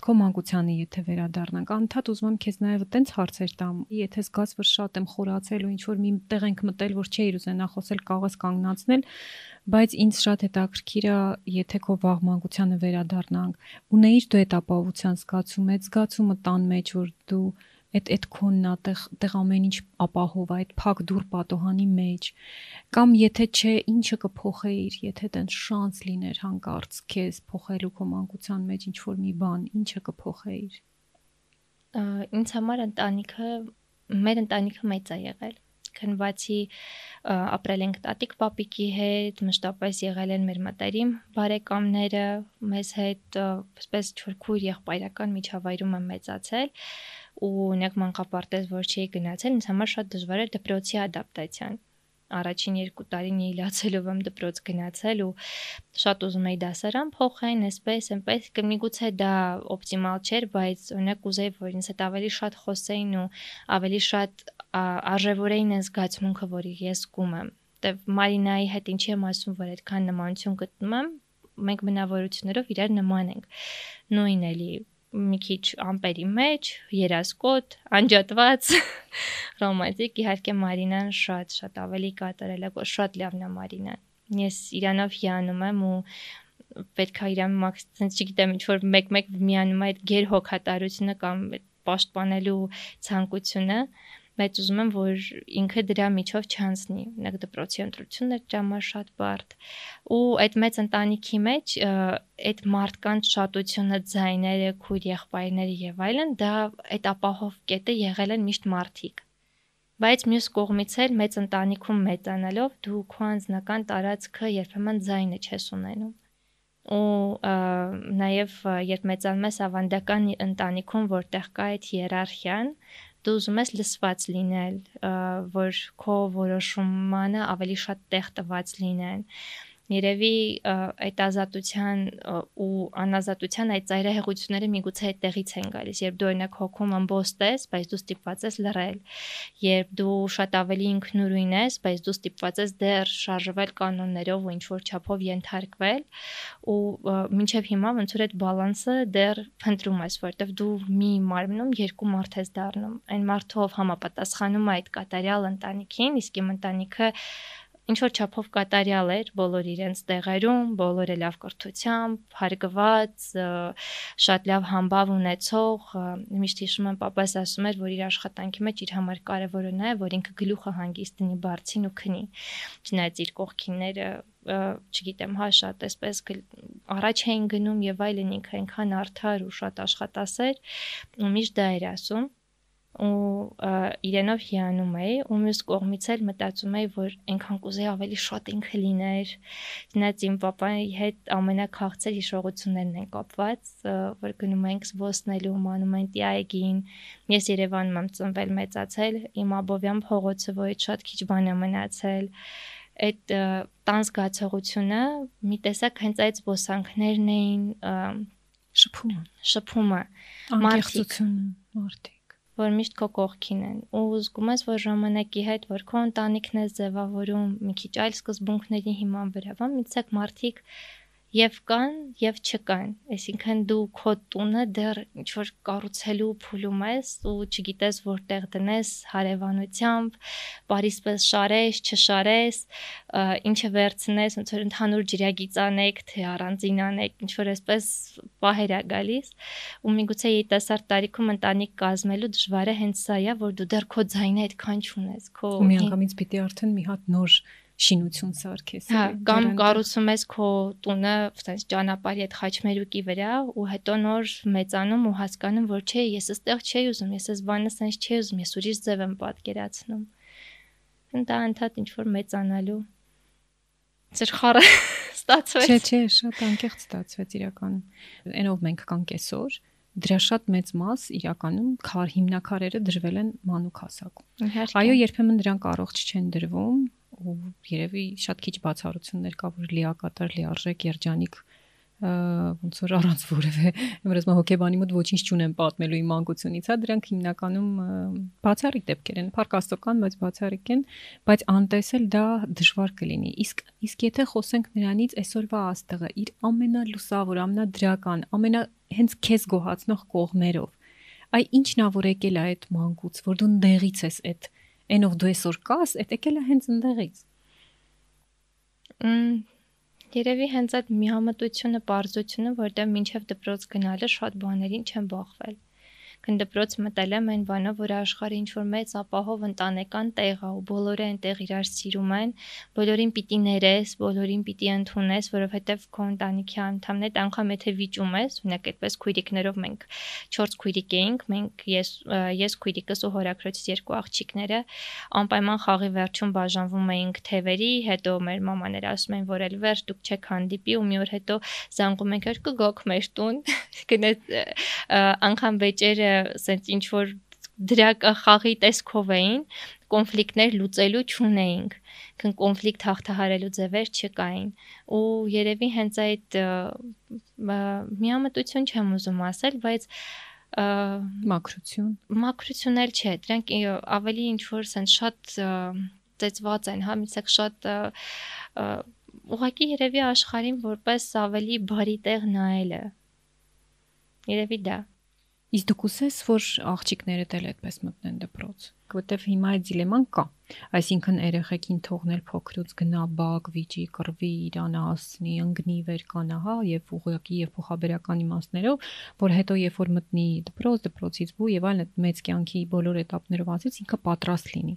քո մանկությանը եթե վերադառնանք, անդադ ուզում եմ քեզ նաև այտենց հարցեր տամ։ Եթե զգաս, որ շատ եմ խորացել ու ինչ որ մի տեղ ենք մտել, որ չէի ուզենա խոսել, կաղաս կանգնացնել, բայց ինձ շատ հետաքրքիր է, եթե քո վաղ մանկությանը վերադառնանք, ունեիր դու այդ ապահովության զգացում, այդ զգացումը տան մեջ, որ դու այդ այդ քոնն է տեղ ամեն ինչ ապահով այդ փակ դուր պատոհանի մեջ կամ եթե չէ ինչը կփոխեիր եթե դեն շանս լիներ հանկարծ քեզ փոխելու քո մանկության մեջ ինչ որ մի բան ինչը կփոխեիր ինձ համար ընտանիքը մեր ընտանիքը մեծ է եղել քնվածի ապրել ենք տատիկ պապիկի հետ, մշտապես եղել են մեր մտերիմ բարեկամները, մեզ հետ այսպես չորքուր եղբայրական միջավայրում եմ մեծացել ու օրինակ մանկապարտեզ որ չէի գնացել, ինձ համար շատ դժվար էր դպրոցի ադապտացիան առաջին երկու տարին իլացելով եմ դպրոց գնացել ու շատ ուզում էի դասարան փոխեն, այսպես, այնպես, կմիգուցե դա օպտիմալ չէր, բայց օրինակ ուզեի, որ ինձ հետ ավելի շատ խոսեին ու ավելի շատ արժևորեին այն զգացմունքը, որի ես զգում եմ։ Դե Մարինայի հետ ինչի եմ ասում, որ այդքան նմանություն գտնում եմ, մենք բնավորություններով իրար նման ենք։ Նույն էլի մի քիչ ամպերի մեջ, երասկոտ, անջատված, ռոմանտիկ, իհարկե Մարինան շատ շատ ավելի կատարել է, շատ լավն է Մարինան։ Ես իրանով հիանում եմ ու պետքա իրան մաքսից չգիտեմ ինչ որ մեկ-մեկ միանում այդ գեր հոգատարությունը կամ պաշտպանելու ցանկությունը բայց ուզում եմ որ ինքը դրա միջով չանցնի օրինակ դպրոցի ընտրությունն էր ճամար շատ բարդ ու այդ մեծ ընտանիքի մեջ այդ մարդկանց շատությունը ձայները քույր եղբայրները եւ այլն դա այդ ապահով կետը եղել են միշտ մարդիկ բայց մյուս կողմից էլ մեծ ընտանիքում մեծանալով դու քո անձնական տարածքը երբեմն ձայնը չես ունենում ու նաև երբ մեծանում ես ավանդական ընտանիքում որտեղ կա այդ հիերարխիան դու ուզում ես լսված լինել, որ քո որոշումանը ավելի շատ տեղ տված լինեն երևի այդ ազատության ու անազատության այդ ծայրահեղությունները միգուցե այդտեղից են գալիս երբ դու օրինակ հոգում ամբոստ ես բայց դու ստիպված ես լռել երբ դու շատ ավելի ինքնուրույն ես բայց դու ստիպված ես դեռ շարժվել կանոններով ու ինչ որ չափով ենթարկվել ու մինչև հիմա ոնց որ այդ բալանսը դեռ փնտրում ես որովհետև դու մի մարմնում երկու մարդ ես դառնում այն մարդով համապատասխանում է այդ կատարյալ ընտանիքին իսկ իմ ընտանիքը ինչ որ չափով կատարյալ էր բոլոր իրենց տեղերում, բոլորը լավ կրթությամբ, հարգված, շատ լավ համբավ ունեցող, միշտ հիշում եմ papas ասում էր, որ իր աշխատանքի մեջ իր համար կարևորը նա է, որ ինքը գլուխը հանգիստ դնի բարձին ու քնի։ Չնայած իր կողքինները չգիտեմ, հա շատ այսպես առաջ էին գնում եւ այլն ինքը այնքան արդար ու շատ աշխատասեր ու միշտ դա էր ասում ու իրենով հիանում էի ու մյուս կողմից էլ մտածում էի որ այնքան կուզեի ավելի շատ ինքը լիներ դնած իմ papai հետ ամենակաղցեր հիշողություններն են կապված որ գնում ենք զբոսնելու մանումենտի այգին ես Երևանում եմ ծնվել մեծացել իմ Աբովյան փողոցը որից շատ քիչ բան է մնացել այդ տան զգացողությունը մի տեսակ հենց այդ զբոսանքներն էին շփումը շփումը մարդիկությունը մարդիկ որ միշտ քո կողքին են ու զգում ես որ ժամանակի հետ որ քո ընտանիքն է ձևավորում մի քիչ այլ սկզբունքների հիման վրա, բան միցեք մարդիկ եւ կան եւ չկան այսինքն դու քո տունը դեռ ինչ որ կառուցելու փուլում ես ու չգիտես որտեղ դնես հարևանությամբ բարիսպես շարես չշարես ինչը վերցնես ոնց որ ընդհանուր ջրագիծ անեք թե առանձին անեք ինչ որ այսպես պահեր է գալիս ու միգուցե երիտասարդ տարիքում ընտանիք կազմելու դժվարը հենց սա է որ դու դեռ քո ձայնը այդքան չունես քո միանգամից պիտի արդեն մի հատ նոր շինություն սարքես։ Հա, կամ կառուցում ես քո տունը, ասես ճանապարհի այդ խաչմերուկի վրա ու հետո նոր մեծանում ու հասկանում, որ չէ, ես այստեղ չի ուզում, ես այս բանը sense չի ուզում, ես ուրիշ ձև եմ պատկերացնում։ Դա ընդհանուր ինչ որ մեծանալու ծեր խառը ստացվեց։ Չէ, չէ, շատ անկեղծ ստացվեց իրականում։ Այնով մենք կանք այսօր դրա շատ մեծ մաս իրականում քար հիմնակարերը դրվել են մանուկ հասակում։ Այո, երբեմն դրանք առողջ չեն դրվում, ու երևի շատ քիչ բացառություններ կա, որ լիակատար լիարժեք երջանիկ ոնց որ առանց որևէ ըմբրես մա հոկեբանի մոտ ոչինչ չունեմ պատմելու իմ մանկությունից, հա դրանք հիմնականում բացառիկ դեպքեր են, փարկաստոկան, բայց բացառիկ են, բայց անտեսել դա դժվար կլինի։ Իսկ իսկ եթե խոսենք նրանից այսօրվա աստղը իր ամենալուսավոր, ամենադրական, ամենա հենց քեզ գոհացնող կողմերով, այ ինչն ա որ եկել է այդ մանկուց, որ դու ընդեղից ես այդ այնով դու այսօր կաս, այդ եկել է հենց ընդեղից։ Երևի հենց այդ միամտությունը, པարզությունը, որտեղ մինչև դպրոց գնալը շատ բաներին չեմ բախվել գնդպրոց մտել եմ այն բանով, որ աշխարհի ինչ որ մեծ ապահով ընտանեկան տեղ է ու բոլորը այնտեղ իրար սիրում են, բոլորին պիտի ներես, բոլորին պիտի ընդունես, որովհետև քո ընտանիքի անդամներդ անգամ եթե վիճում ես, ունեք այդպես քույրիկներով մենք 4 քույրիկ էինք, մենք ես ես քույրիկս ու հորաքրոջից երկու աղջիկները անպայման խաղի վերջում բաժանվում էինք թևերի, հետո մեր մամաները ասում են, որ էլ վերջ դուք չեք հանդիպի ու մի օր հետո զանգում ենք, որ կգոք մեր տուն, գնաց անգամ վեճերը սենց ինչ որ դրա խաղի տեսքով էին, կոնֆլիկտներ լուծելու չունեինք քն կոնֆլիկտ հաղթահարելու ձևեր չկային ու երևի հենց այդ միամտություն չեմ ուզում ասել բայց մակրություն մակրություն էլ չէ դրանք ավելի ինչ որ սենց շատ ծեծված են հա միսակ շատ ուղղակի երևի աշխարհին որպես ավելի բարի տեղ նայելը երևի դա Իսկ դու կուսես, որ աղջիկները դել այդպես մտնեն դպրոց, որովհետև հիմա այդ դիլեման կա։ Այսինքն երեխեքին թողնել փոքրուց գնաբակ, վիճի, կռվի, իրան ասնի, ընկնի վեր կանա, հա, եւ ուղղակի եւ փոխաբերական իմաստներով, որ հետո երբ որ մտնի դպրոց, դպրոցից բու եւ այլն մեծ կյանքի բոլոր этаպներով ասից ինքը պատրաստ լինի։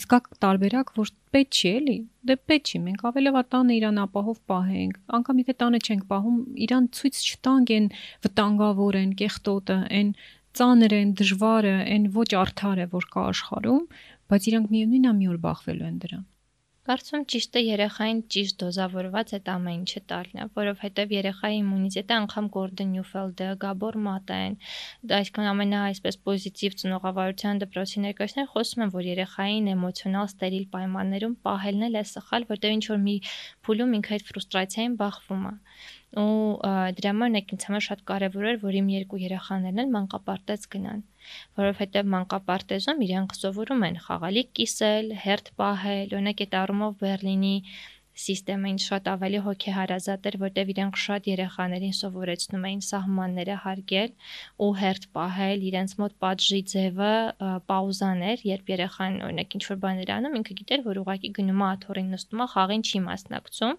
Իսկ տարբերակ, որ պետք չի էլի, դե պետք չի, մենք ավելովա տանը իրան ապահով պահենք։ Անկամ եթե տանը չենք պահում, իրան ցույց չտանք այն վտանգավոր են, կեղտոտը, այն ծանր են, դժվարը, այն ոչ արդար է, որ կա աշխարհում, բայց իրանք միևնույնն է մի օր բախվելու են դրան։ Կարծում ճիշտ է երեխային ճիշտ դոզավորված այդ ամեն ինչը տալն է, որովհետև երեխայի իմունիտետը անգամ Նյուֆելդը, Գաբոր Մատեն, դա այսքան ամենա այսպես պոզիտիվ ծնողավարության դպրոցի ներկայացներ խոսում են, որ երեխային էմոցիոնալ ստերիլ պայմաններում պահելն էլ է սխալ, որտեղ ինչ որ մի փուլում ինքը այդ ֆրուստրացիային բախվում է ու դրա համար նեք ինձ համար շատ կարևոր էր, որ իմ երկու երեխաներն էլ մանկապարտեզ գնան որովհետև մանկապարտեզում իրանք սովորում են խաղալիք կիսել, հերթ պահել, օրինակ այդ առումով Բերլինի սիստեմը ինձ շատ ավելի հոգեհարազատ էր, որտեղ իրենք շատ երեխաներին սովորեցնում էին սահմանները հարգել ու հերթ պահել, իրենց մոտ պատժի ձևը պաուզան էր, երբ երեխան օրինակ ինչ որ բաներ անում, ինքը գիտեր, որ ուղակի գնում է աթոռին նստում է, խաղին չի մասնակցում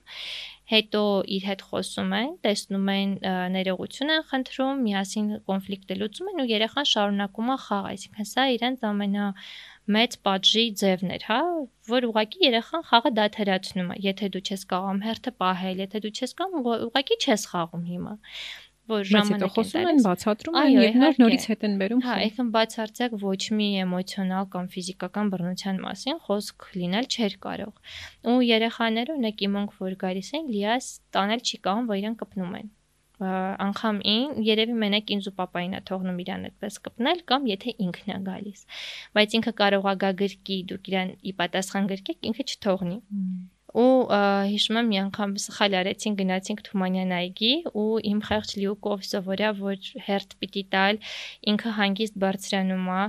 հետո իր հետ խոսում են, տեսնում են ներողություն են խնդրում, միասին կոնֆլիկտը լուծում են ու երեխան շարունակում է խաղ, այսինքն սա իրենց ամենա մեծ պատժի ձևն էր, հա, որ ուղակի երեխան խաղը դադարացնում է։ Եթե դու չես կարող հերթը պահել, եթե դու չես կարող, ուղակի չես խաղում հիմա որ ժամանակ խոսում են, բացատրում են եւ նոր նորից հետ են բերում։ Հա, այքն բացարձակ ոչ մի էմոցիոնալ կամ ֆիզիկական բռնության մասին խոսք լինել չէր կարող։ Ու երեխաները ունեք իմոնք որ գալիս են, լիաս տանել չի կարող, որ իրան կպնում են անգամ ին երևի մենակ ինձ ու papayin է թողնում իրան այդպես կպնել կամ եթե ինքն է գալիս բայց ինքը կարող է գա գրկի դուք իրան ի պատասխան գրկեք ինքը չթողնի ու հիշում եմ մի անգամ սխալ արեցին գնացինք Թումանյան այգի ու իմ խեղճ լիուկով սովորյա որ հերթ պիտի տալ ինքը հանգիստ բարձրանում է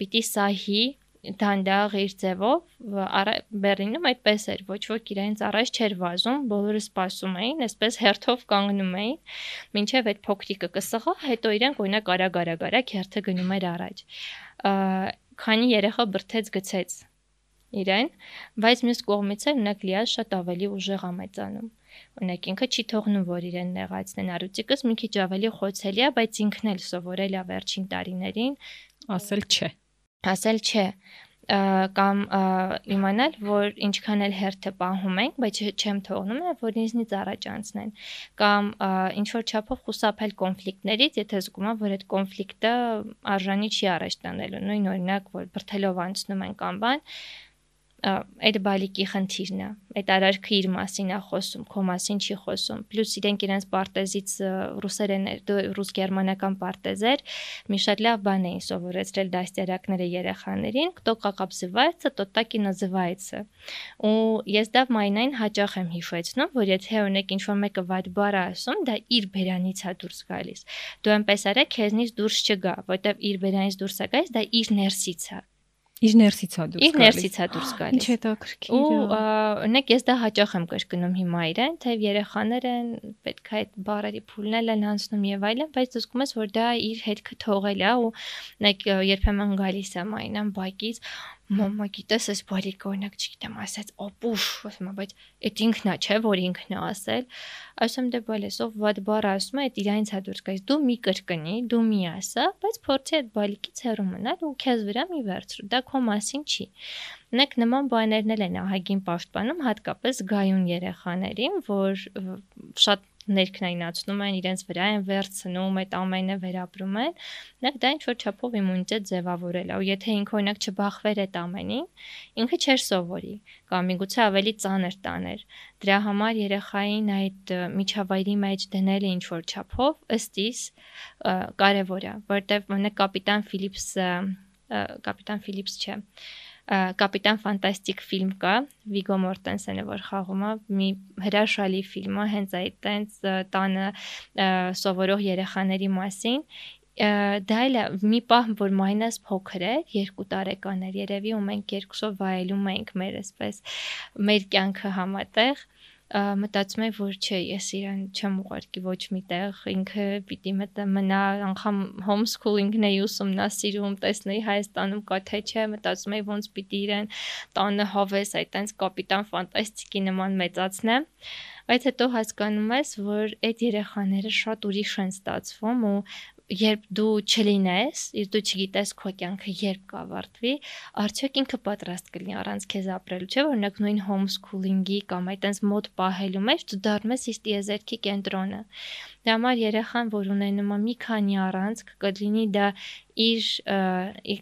պիտի սահի դանդաղ իր ձևով Բերլինում այդպես էր ոչ ոք իրենց առաջ չէր վազում բոլորը սպասում էին այսպես հերթով կանգնում էին մինչև այդ փոքրիկը կսղա հետո իրենք օրինակ արագ-արագ-արագ հերթը գնում էր առաջ քանի երեխա բրթեց գցեց իրեն, բայց մյուս կողմից էլ ունեք լիա շատ ավելի ուժեղ ամեծանում։ Ունեք ինքը չի թողնում, որ իրեն նեղացնեն արուծիկս մի քիչ ավելի խոցելի է, բայց ինքն էլ սովորել է վերջին տարիներին ասել չէ։ Ասել չէ կամ իմանալ, որ ինչքան էլ հերթը պահում ենք, բայց չեմ թողնում որ ինձնից առաջ անցնեն կամ ինչ որ չափով խուսափել կոնֆլիկտներից, եթե զգում եմ, որ այդ կոնֆլիկտը արժանի չի առաջ տանելու։ Նույն օրինակ, որ բրթելով անցնում են կամ բան, այդ բալիկի խնդիրն է այդ արարքը իր մասին է խոսում քո մասին չի խոսում պլյուս իրենք իրենց պարտեզից ռուսերեն ռուս-գերմանական պարտեզեր մի շատ լավ բան էին սովորեցրել դաստիարակները երեխաներին кто как обзывается тот так и называется ու ես դա մայնային հաճախ եմ հիշեցնում որ եթե օրինակ ինչ որ մեկը վատ բառ է ասում դա իր բերանից է դուրս գալիս դու այնպես արա քեզնից դուրս չգա որտեվ իր բերանից դուրս է գալիս դա իր ներսից է Իր ներսից է դուրս գալիս։ Իր ներսից է դուրս գալիս։ Ինչ հետաքրքիր։ Ու օրինակ ես դա հաճախ եմ կրկնում հիմա իրեն, թե երեխաները պետք է այդ բարերի փուլնել են անցնում եւ այլն, բայց զգում ես, որ դա իր հետքը թողել է ու օրինակ երբեմն գալիս է մայնան բակից, մամա գիտես այս բարիկը օրինակ չգիտեմ ասած օպուշ ասում եմ բայց այդ ինքն է չէ որ ինքն է ասել ասում դե բալեսով վատ բառ ասում է այդ իրանից է դուրս գալիս դու մի կրկնի դու մի ասա բայց փորձի այդ բալիկից հեռու մնալ ու քեզ վրա մի վերցրու դա քո մասին չի Նեք նման բաներն են ահագին պաշտպանում հատկապես գայուն երեխաներին որ շատ ներքնայնացնում են, իրենց վրա են վերցնում, այդ ամենը վերապրում են, նեղ դա ինչ որ չափով իմունիտետ ձևավորել է։ Ու եթե ինքը օրինակ չբախվեր այդ ամենին, ինքը չէր սովորի կամ միգուցե ավելի ծանր տաներ։ Դրա համար երեխային այդ միջավայրի մեջ դնելը ինչ որ չափով ըստիս կարևոր է, որտեղ մնա կապիտան Ֆիլիպսը կապիտան Ֆիլիպս չէ Կապիտան Ֆանտաստիկ ֆիլմ կա, Վիգո Մորտենսենը որ խաղում է, մի հրաշալի ֆիլմ է, հենց այդ տենց տանը սովորող երեխաների մասին դա էլ մի պահ որ մայնաս փոքր է, 2 տարեկան էր երևի ու մենք երկուսով վայելում էինք մեր այսպես մեր կյանքը համատեղ մտածում եմ որ չէ ես իրան չեմ ուղարկի ոչ միտեղ ինքը պիտի մտա մնա անգամ homeschooling-ն է ուսումնասիրում տեսնեի Հայաստանում կա թե չէ մտածում եմ ոնց պիտի իրան տանը հավես այտենց կապիտան ֆանտաստիկի նման մեծացնեմ բայց հետո հասկանում ես որ այդ երեխաները շատ ուրիշ են ստացվում ու երբ դու չլինես, իսկ դու չգիտես քո կյանքը երբ կավարտվի, արդյոք ինքը պատրաստ կլինի առանց քեզ ապրելու, չէ՞ օրինակ նույն homeschooling-ի կամ այտենց մոտ պահելու մեջ դու դառնում ես իսկ տիեզերքի կենտրոնը։ Դրա համար երեխան, որ ունենում է մի քանի առանցք, կլինի դա իր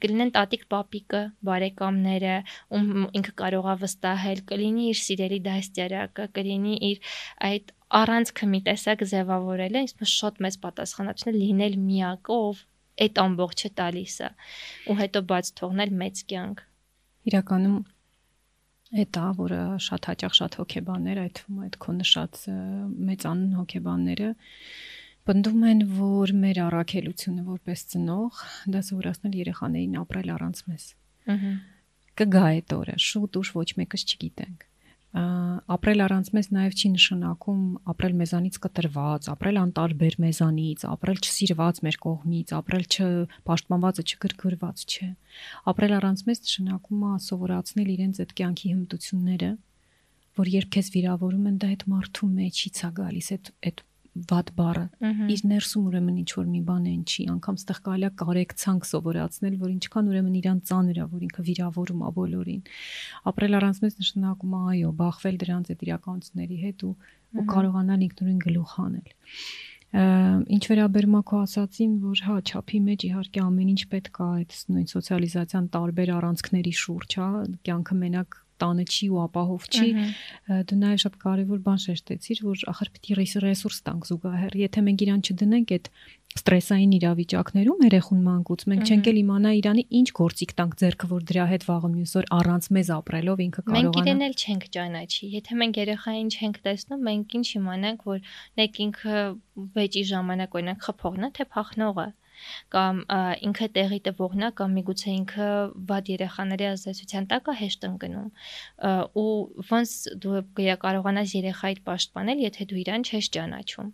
կլինեն տատիկ պապիկը, բարեկամները, ում ինքը կարող է վստահել, կլինի իր սիրելի դաստիարակը, կլինի իր այդ առանցքը մի տեսակ ձևավորել է, իսկ շատ մեծ պատասխանատվություն լինել միակը, ով այդ ամբողջը տալիս է ու հետո բաց թողնել մեծ կյանք։ Իրականում Այդ է, որը շատ հաճախ շատ հոգեբաններ, այդ թվում այդ քո նշած մեծանուն հոգեբանները բնդում են, որ մեր առաքելությունը որպես ծնող դա զորացնել երեխաներին ապրել առանց մեզ։ Ահա։ Կգա այդ օրը, շուտ ուշ ոչ մեկս չգիտենք ապրել առանց մեզ նաև չի նշանակում ապրել մեզանից կտրված, ապրել անտարբեր մեզանից, ապրել չսիրված մեր կողմից, ապրել չպաշտպանվածը չգրգրված չէ։ Ապրել առանց մեզ նշանակում է սովորացնել իրենց այդ կյանքի հմտությունները, որ երբ քեզ վիրավորում են, դա այդ մարդու մեջից է գալիս, այդ այդ վատ բառը իր ներսում ուրեմն ինչ որ մի բան են չի անգամ ստեղ կարելի է կարեկցանք սովորացնել որ ինչքան ուրեմն իրան ծանր է որ ինքը վիրավորում է բոլորին ապրել առանց մեզ նշանակում է այո բախվել դրանց այդ իրականությունների հետ ու ու կարողանալ ինքնուրույն գլուխ հանել ինչ վերաբերում է քո ասացին, որ հա, չափի մեջ իհարկե ամեն ինչ պետք է այդ նույն սոցիալիզացիան տարբեր առանցքների շուրջ, հա, կյանքը մենակ տանը չի ու ապահով չի դու նաև շատ կարևոր բան շեշտեցիր որ ախր պիտի ռեսուրս տանք զուգահեռ եթե մենք իրան չդնենք այդ ստրեսային իրավիճակներում երեխուն մանկուց մենք չենք էլ իմանա իրանի ինչ գործիք տանք ձերքը որ դրա հետ վաղը մյուս օր առանց մեզ ապրելով ինքը կարողանա Մենք իրեն էլ չենք ճանաչի եթե մենք երեխային չենք տեսնում մենք ինչ իմանանք որ նեք ինքը վեճի ժամանակ օրինակ խփողն է թե փախնողը կամ ինքը տեղի տվողն է կամ միգուցե ինքը վատ երեխաների ազդեցության տակ է հեշտ ընկնում ու ոնց դու կարողանաս երեխայիդ պաշտպանել եթե դու իրան չես ճանաչում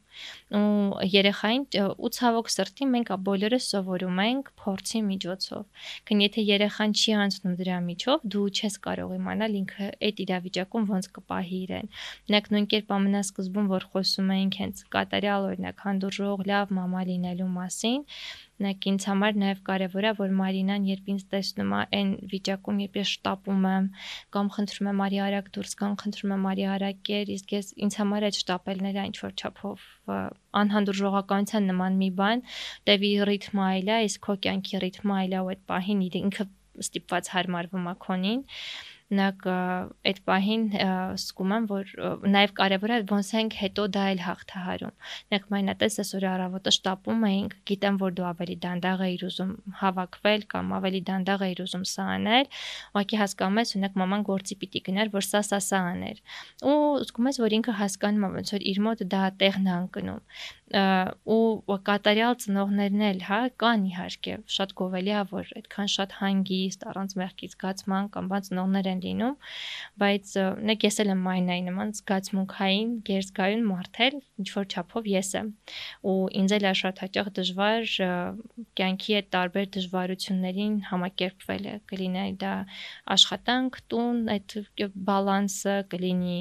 ու երեխային ու ցավոք սրտի մենք բոլորը սովորում ենք փորձի միջոցով քան եթե երեխան չի անցնում դրա միջով դու չես կարող իմանալ ինքը այդ իրավիճակում ոնց կպահի իրեն նույնք նույն կերպ ամենասկզբում որ խոսում էինք հենց կատարյալ օրինակ հանդուրժող լավ մամա լինելու մասին Նայեք ինձ համար նաև կարևոր է, որ Մարինան երբ ինձ տեսնում է այն վիճակում, երբ ես շտապում եմ, կամ խնդրում եմ Մարիա արագ դուրս գան, խնդրում եմ Մարիա արագ կեր, իսկ ես ինձ համար այդ շտապելները ինչ որ չափով անհանդուրժողականության նման մի բան, տևի ռիթմը այլ է, իսկ քո կյանքի ռիթմը այլ է ու այդ պահին ինքը ստիպված հարմարվում է քոնին Նակ այդ պահին սկում եմ, որ նաև կարևոր է ոնց ենք հետո դա էլ հաղթահարում։ Նակ մայնատես այսօր առավոտը շտապում էինք, գիտեմ, որ դու ավելի դանդաղ էիր ուզում հավաքվել կամ ավելի դանդաղ էիր ուզում սա անել, ուղղակի հասկանում ես, ունեք մաման գործի պիտի գներ, որ սա սա սա աներ։ Ու զգում ես, որ ինքը հասկանում է, ոնց որ իր մոտ դա տեղն է ընկնում ու կատարյալ ծնողներն էլ, հա, կան իհարկե, շատ գովելի է, որ այդքան շատ հանգիստ, առանց մեղքի զգացման կամ բան ծնողներ են լինում, բայց նեք ես էլ եմ մայնայի նման զգացմունքային, գերզգայուն մարդել, ինչ որ չափով ես եմ։ Ու ինձ էլ շատ հաճախ դժվար կյանքի այդ տարբեր դժվարություններին համակերպվել է, կլինի դա աշխատանք, տուն, այդ բալանսը, կլինի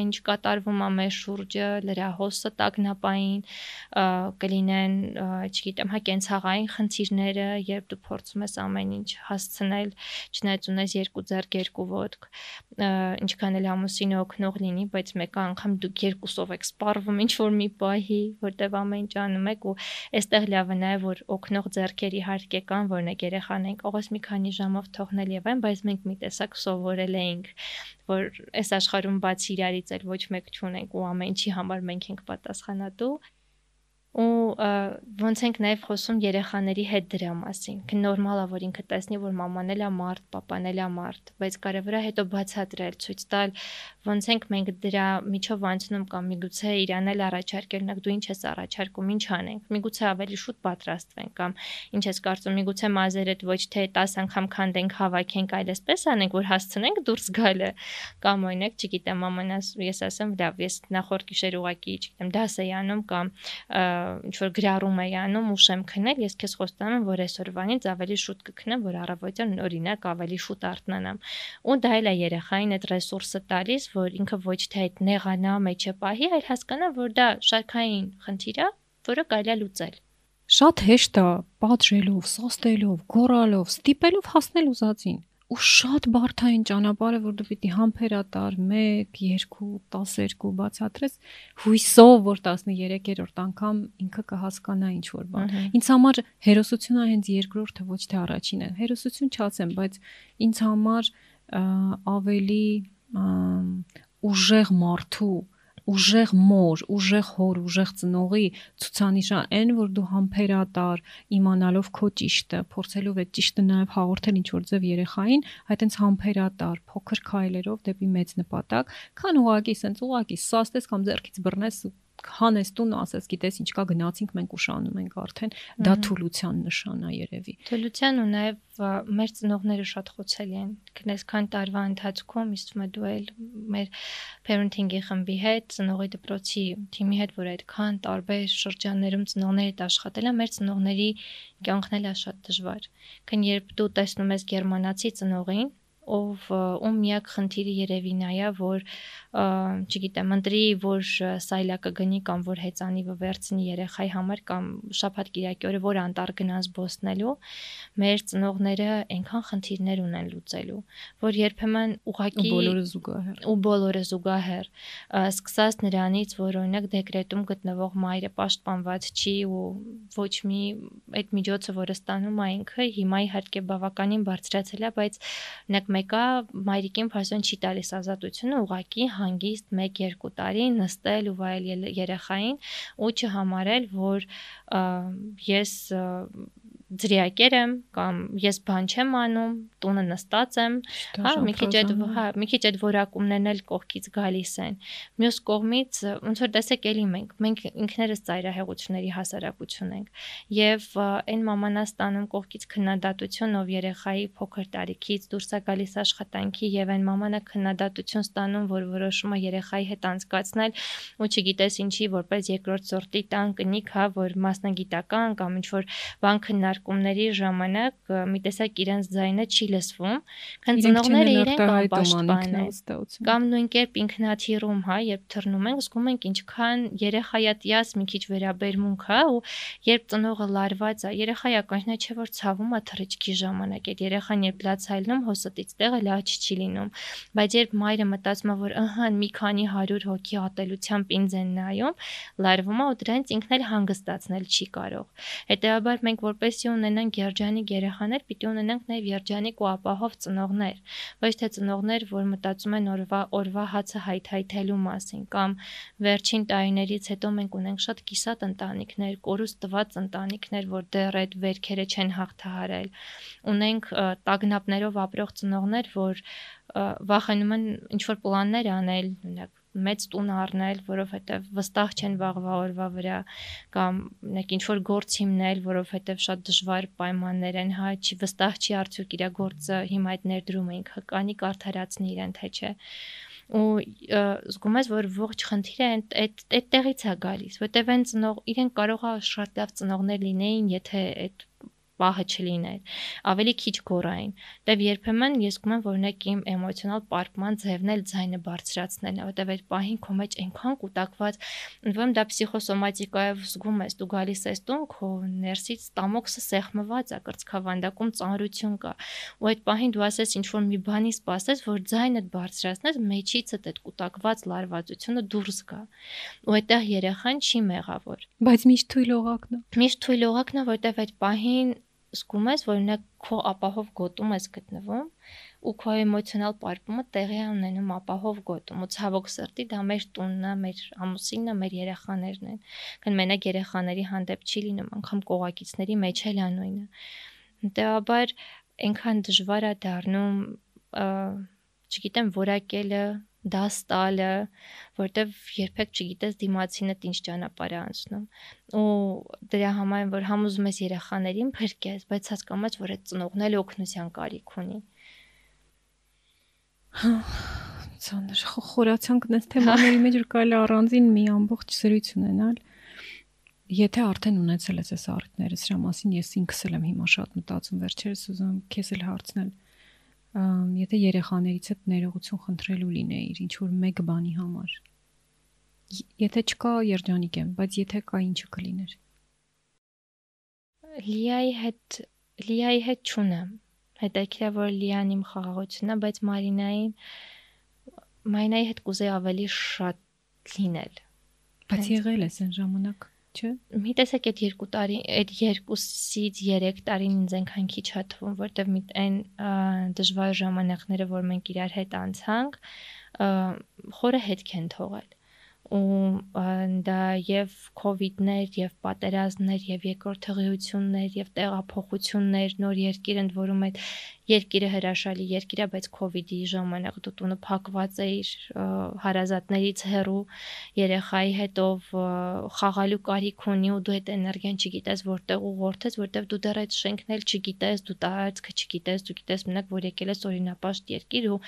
ինչ կատարվում է մեր շուրջը, լրահոսը տագնապային, կլինեն, չգիտեմ, հա կենցաղային խնդիրները, երբ դու փորձում ես ամեն ինչ հասցնել, չնայած ունես երկու ձեռք, երկու ոտք, ինչքան էլ ամուսինը օգնող լինի, բայց մեկ անգամ դուք երկուսով եք սպառվում ինչ որ մի պահի, որտեվ ամեն ինչ անում եք ու այստեղ լավը նա է, որ օգնող ձեռքեր իհարկե կան, որն է երեխան ենք, ողս մի քանի ժամով թողնել եւ այն, բայց մենք մի տեսակ սովորել էինք որ այս աշխարհում բաց իրարից էլ ոչ մեկ չունենք ու ամեն ինչի համար մենք ենք պատասխանատու ու ոնց ենք նաև խոսում երեխաների հետ դրա մասին։ Նորմալ է որ ինքը տեսնի որ մաման էլ է մարդ, papan էլ է մարդ, բայց կարևոր է հետո բացատրել, ցույց տալ ոնց ենք մենք դրա միջով անցնում կամ միգուցե իրան էլ առաջարկել, նակ դու ինչ ես առաջարկում, ինչ անենք։ Միգուցե ավելի շուտ պատրաստվենք կամ ինչ ես կարծում, միգուցե մազերդ ոչ թե 10 անգամ քանդենք, հավաքենք, այլ էսպես անենք, որ հասցնենք դուրս գալը։ Կամ օրինակ, չգիտեմ, մաման ես ասեմ, լավ, ես նախորդ գիշեր ուղակի, չգիտեմ, դաս էի անում կամ ինչ որ գրառում էի անում ու շեմ քնել, ես քեզ խոստանում եմ, որ այսօրվանից ավելի շուտ կքնեմ, որ առավոտյան օրինակ ավելի շուտ արթնանամ։ Ու դա էլ է երեխային այդ ռեսուրսը տալիս, որ ինքը ոչ թե այդ նեղանա մեջը պահի, այլ հասկանա, որ դա շարքային խնդիր է, որը կարելի է լուծել։ Շատ հեշտ է պատժելով, սաստելով, գոռալով, ստիպելով հասնել ուզածին ու շատ բարթային ճանապարհը, որ դու պիտի համբերատար 1, 2, 12 բացատրես, հույսով, որ 13-րդ անգամ ինքը կհասկանա ինչ որ բան։ Ինձ համար հերոսությունը հենց երկրորդը ոչ թե առաջինը։ Հերոսություն չասեմ, բայց ինձ համար ավելի ուժեղ մարդու ուժեղ մոր, ուժեղ հոր, ուժեղ ծնողի ցուցանիշը այն, որ դու համբերատար, իմանալով քո ճիշտը, փորձելով այդ ճիշտը նաև հաղորդել ինչ որ ձև երեխային, այդ այնց համբերատար, փոքր քայլերով դեպի մեծ նպատակ, քան ուղակի սենց ուղակի սաստես կամ ձեռքից բռնես ու հանես տուն ասես գիտես ինչ կա գնացինք մենք ուշանում ենք արդեն դա թուլության նշան է երևի թուլության ու նաև մեր ծնողները շատ խոցելի են քնես քան տարվա ընթացքում իստում է դու էլ մեր parenting-ի խմբի հետ ծնողի դպրոցի թիմի հետ որ այդքան տարբեր շրջաններում ծնողների հետ աշխատել են մեր ծնողների կյանքն էլ է շատ դժվար քան երբ դու տեսնում ես գերմանացի ծնողին ով ում միակ խնդիրը երևի նա է, որ չգիտեմ, ընտրի, որ սայլակը գնի կամ որ հեծանիվը վերցնի երեխայի համար կամ շաբաթ կիրակի օրը որ անտառ գնաց բոսնելու, մեր ծնողները այնքան խնդիրներ ունեն լուծելու, որ երբեմն ուղակի ու բոլորը զուգահեռ ու բոլորը զուգահեռ սկսած նրանից, որ օրինակ դեկրետում գտնվող մայրը պաշտպանված չի ու ոչ մի այդ միջոցը, որը ստանում է ինքը, հիմա իհարկե բավականին բարձրացել է, բայց նեք մեկը մայրիկին փաստորեն չի տալիս ազատությունը, ուղակի հանգիստ 1-2 տարի նստել ու վայել երեխային ու չհամարել, որ ես ձրիակեր եմ կամ ես բան չեմ անում, տունը նստած եմ, հա, մի քիչ այդ հա, մի քիչ այդ որակումներն էլ կողքից գալիս են։ Մյուս կողմից ոնց որ տեսեք էլի մենք, մենք ինքներս ծայրահեղությունների հասարակություն ենք եւ այն մամանա ստանում կողքից քննադատություն, ով երեխայի փոքր տարիքից դուրս է գալիս աշխատանքի եւ այն մամանա քննադատություն ստանում, որ որոշում է երեխայի հետ անցկացնել ու չգիտես ինչի, որպես երկրորդ սորտի տան կնիկ, հա, որ մասնագիտական կամ ինչ որ բան քննարկումների ժամանակ մի տեսակ իրենց ձայնը չի լսվում, քան ծնողները իրենք անպաշտպան կամ նույն կերպ ինքնաթիռում, հա, երբ թռնում ենք, զգում ենք ինչքան երեխայատյաս մի քիչ վերաբերմունք, հա, ու երբ ծնողը լարված է, երեխայա կանչնա չէ որ ցավում է թռիչքի ժամանակ, այդ երեխան երբ լաց հայլնում հոստից տեղը լաչ չի լինում, բայց երբ մայրը մտածում է որ ըհը մի քանի 100 հոգի ատելությամբ ինձ են նայում, լարվում է ու դրանից ինքն էլ հանգստացնել չի կարող։ Հետևաբար մենք որպեսի ունենանք երջանիկ երեխաներ, պիտի ունենանք նաև երջանիկ ու ապահով ծնողներ, ոչ թե ծնողներ, որ մտածում են օրվա օրվա հացը հայթայթելու մասին կամ վերջին տարիներից հետո մենք ունենք շատ կիսատ ընտանիքներ, կորուստված ընտանիքներ, որ դեռ այդ վերքերը չեն հաղթահարել։ Ունենք տագնապներով ապրող ծնողներ, որ վախենում են ինչ որ պլաններ անել, օրինակ մեծ տուն առնել, որովհետև վստահ չեն վաղվա օրվա վրա կամ նեք ինչ որ գործ հիմնել, որովհետև շատ դժվար պայմաններ են, հա, չի վստահ չի արդյոք իր գործը հիմա այդ ներդրումը ինքը կանի կարթարացնի իրեն թե չէ ու զգում ես որ ողջ խնդիրը այդ այդտեղից է գալիս, որտեվ այն ծնող իրեն կարող է շատ լավ ծնողներ լինեին, եթե այդ պահը չլիներ, ավելի քիչ գորային։ Դեւ երբեմն ես գում եմ, որ նեք իմ էմոցիոնալ պարկման ձևն էլ ձայնը բարձրացնելն է, որտեվ այդ պահին քո մեջ այնքան կուտակված, ընդ որում դա պսիխոսոմատիկա է, զգում ես, դու գալիս ես տուն, քո ներսից ստամոքսը սեղմված է, կրծքավանդակում ծանրություն կա։ Ու այդ պահին դու ասես ինչ որ մի բանի սպասես, որ ձայնդ բարձրացնես, մեջիցդ այդ կուտակված լարվածությունը դուրս գա։ Ու այդտեղ երեխան չի մեղավոր։ Բայց միշտ թույլ օղակն է։ Միշտ թույլ օղակն է, որտեվ այդ պահին զգում ես, որ նա քո ապահով գոտում ես գտնվում ու քո էմոցիոնալ պարպումը տեղի է ունենում ապահով գոտում։ Ու ցավոք սրտի դա մեր տունն է, մեր ամուսինն է, մեր երեխաներն են։ Կան մենակ երեխաների հանդեպ չի լինում, անգամ կողակիցների մեջ էլ անույնը։ Դեպաբար այնքան դժվար է դառնում, չգիտեմ, որակելը դաս տալը, որտեվ երբեք չգիտես դիմացինը ինչ ճանապարհ է անցնում։ Ու դրա համար որ համոզում ես երեխաներին փրկես, բայց հասկանում ես, որ այդ ծնողն էլ օգնության կարիք ունի։ Ցաներ խորացանք նես թեմաների մեջ որ կարելի առանձին մի ամբողջ զրույց ունենալ։ Եթե արդեն ունեցել ես այս արդյունքները, սրա մասին ես ինքս եմ հիմա շատ մտածում վերջերս ուզում քեզ էլ հարցնել եթե երեխաներից հետ ներողություն խնդրելու լինեիր ինչ որ մեկ բանի համար եթե չկա երջանիկ եմ բայց եթե կա ինչը կլիներ Լիայի հետ Լիայի հետ չունեմ հետաքրքիր որ Լիան իմ խաղաղությունն է բայց Մարինային Մարինայի հետ կուզեի ավելի շատ լինել բայց եղել ես այն ժամանակ չէ։ Մի տեսեք այդ 2 տարի, այդ 2-ից 3 տարին ինձ այնքան քիչ է թվում, որտեվ մի այն դժվար ժամանակները, որ մենք իրար հետ անցանք, խորը հետք են թողել ու դա եւ կոവിഡ്ներ եւ պատերազմներ եւ երկրորդ հղիություններ եւ տեղափոխություններ նոր երկիր ընդ որում այդ երկիրը հրաշալի երկիր է բայց կոവിഡ്ի ժամանակ դու տունը փակված էիր հարազատներից հեռու երեխայի հետով խաղալու կարիք ունի ու դու այդ էներգիան չգիտես որտեղ ուղղորդես որտեղ դու դեռ այդ շենքն էլ չգիտես դու տարածքը չգիտես դու գիտես մենակ որ եկել ես օրինապաշտ երկիր ու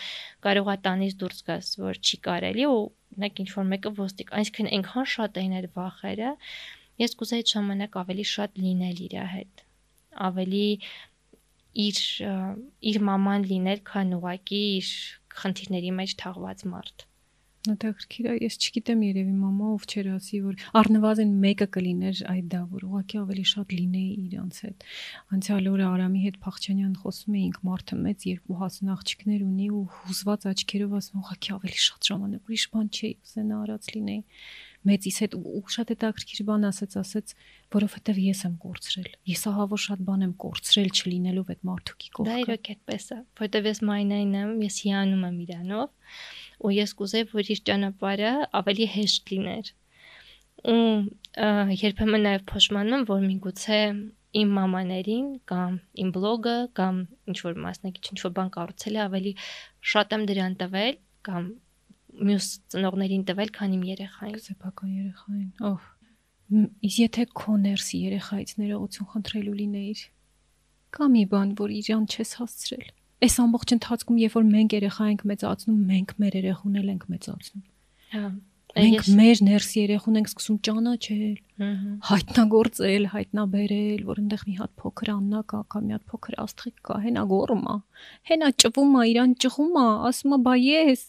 կարողա տանից դուրս գաս որ չի կարելի ու մենակ ինչ որ մեկը ոստիկ, այսինքն այնքան շատ էին այդ վախերը, ես կուզեի այդ ժամանակ ավելի շատ լինել իր հետ ավելի իր իր մաման լինել, քան ուղակի իր խնդիրների մեջ թաղված մարդ։ Հետաքրքիր է, ես չգիտեմ երևի մամա ով չեր ասի, որ առնվազն մեկը կլիներ այդ դա, որ ուղղակի ավելի շատ լինեի իրանց հետ։ Անցյալ օրը Արամի հետ Փախչանյան խոսում էինք, մարդը մեծ երկու հասուն աղջիկներ ունի ու հուզված աչքերով ասում ուղղակի ավելի շատ ժամանակ ուրիշ բան չի ուզենա արած լինեի մեծիս հետ ու շատ հետաքրքիր բան ասաց, ասաց, որովհետև ես եմ կորցրել։ Ես ահավոր շատ բան եմ կորցրել չլինելով այդ մարդուկի կողքը։ Դա իրոք այդպես է, որովհետև ես մայնային եմ, ես հիանում եմ իրանով ու ես կուզեի, որ իր ճանապարհը ավելի հեշտ լիներ։ Ու երբեմն նաև փոշմանում եմ, որ միգուցե իմ մամաներին կամ իմ բլոգը կամ ինչ որ մասնակից ինչ որ բան կառուցել է ավելի շատ եմ դրան տվել կամ մյուս ծնողներին տվել, քան իմ երեխային։ Սեփական երեխային։ Օհ։ Իս եթե քո ներսի երեխայից ներողություն խնդրելու լինեիր, կա մի բան, որ իրան չես հասցրել։ Այս ամբողջ ընթացքում, երբ որ մենք երեխա ենք մեծացնում, մենք մեր երեխուն էլ ենք մեծացնում։ Հա։ Մենք մեր ներսի երեխուն ենք սկսում ճանաչել, հայտնագործել, հայտնաբերել, որ այնտեղ մի հատ փոքր աննա կա, կամ մի հատ փոքր աստղիկ կա, հենա գոռում է, հենա ճվում է, իրան ճղում է, ասում է՝ «Բա ես»։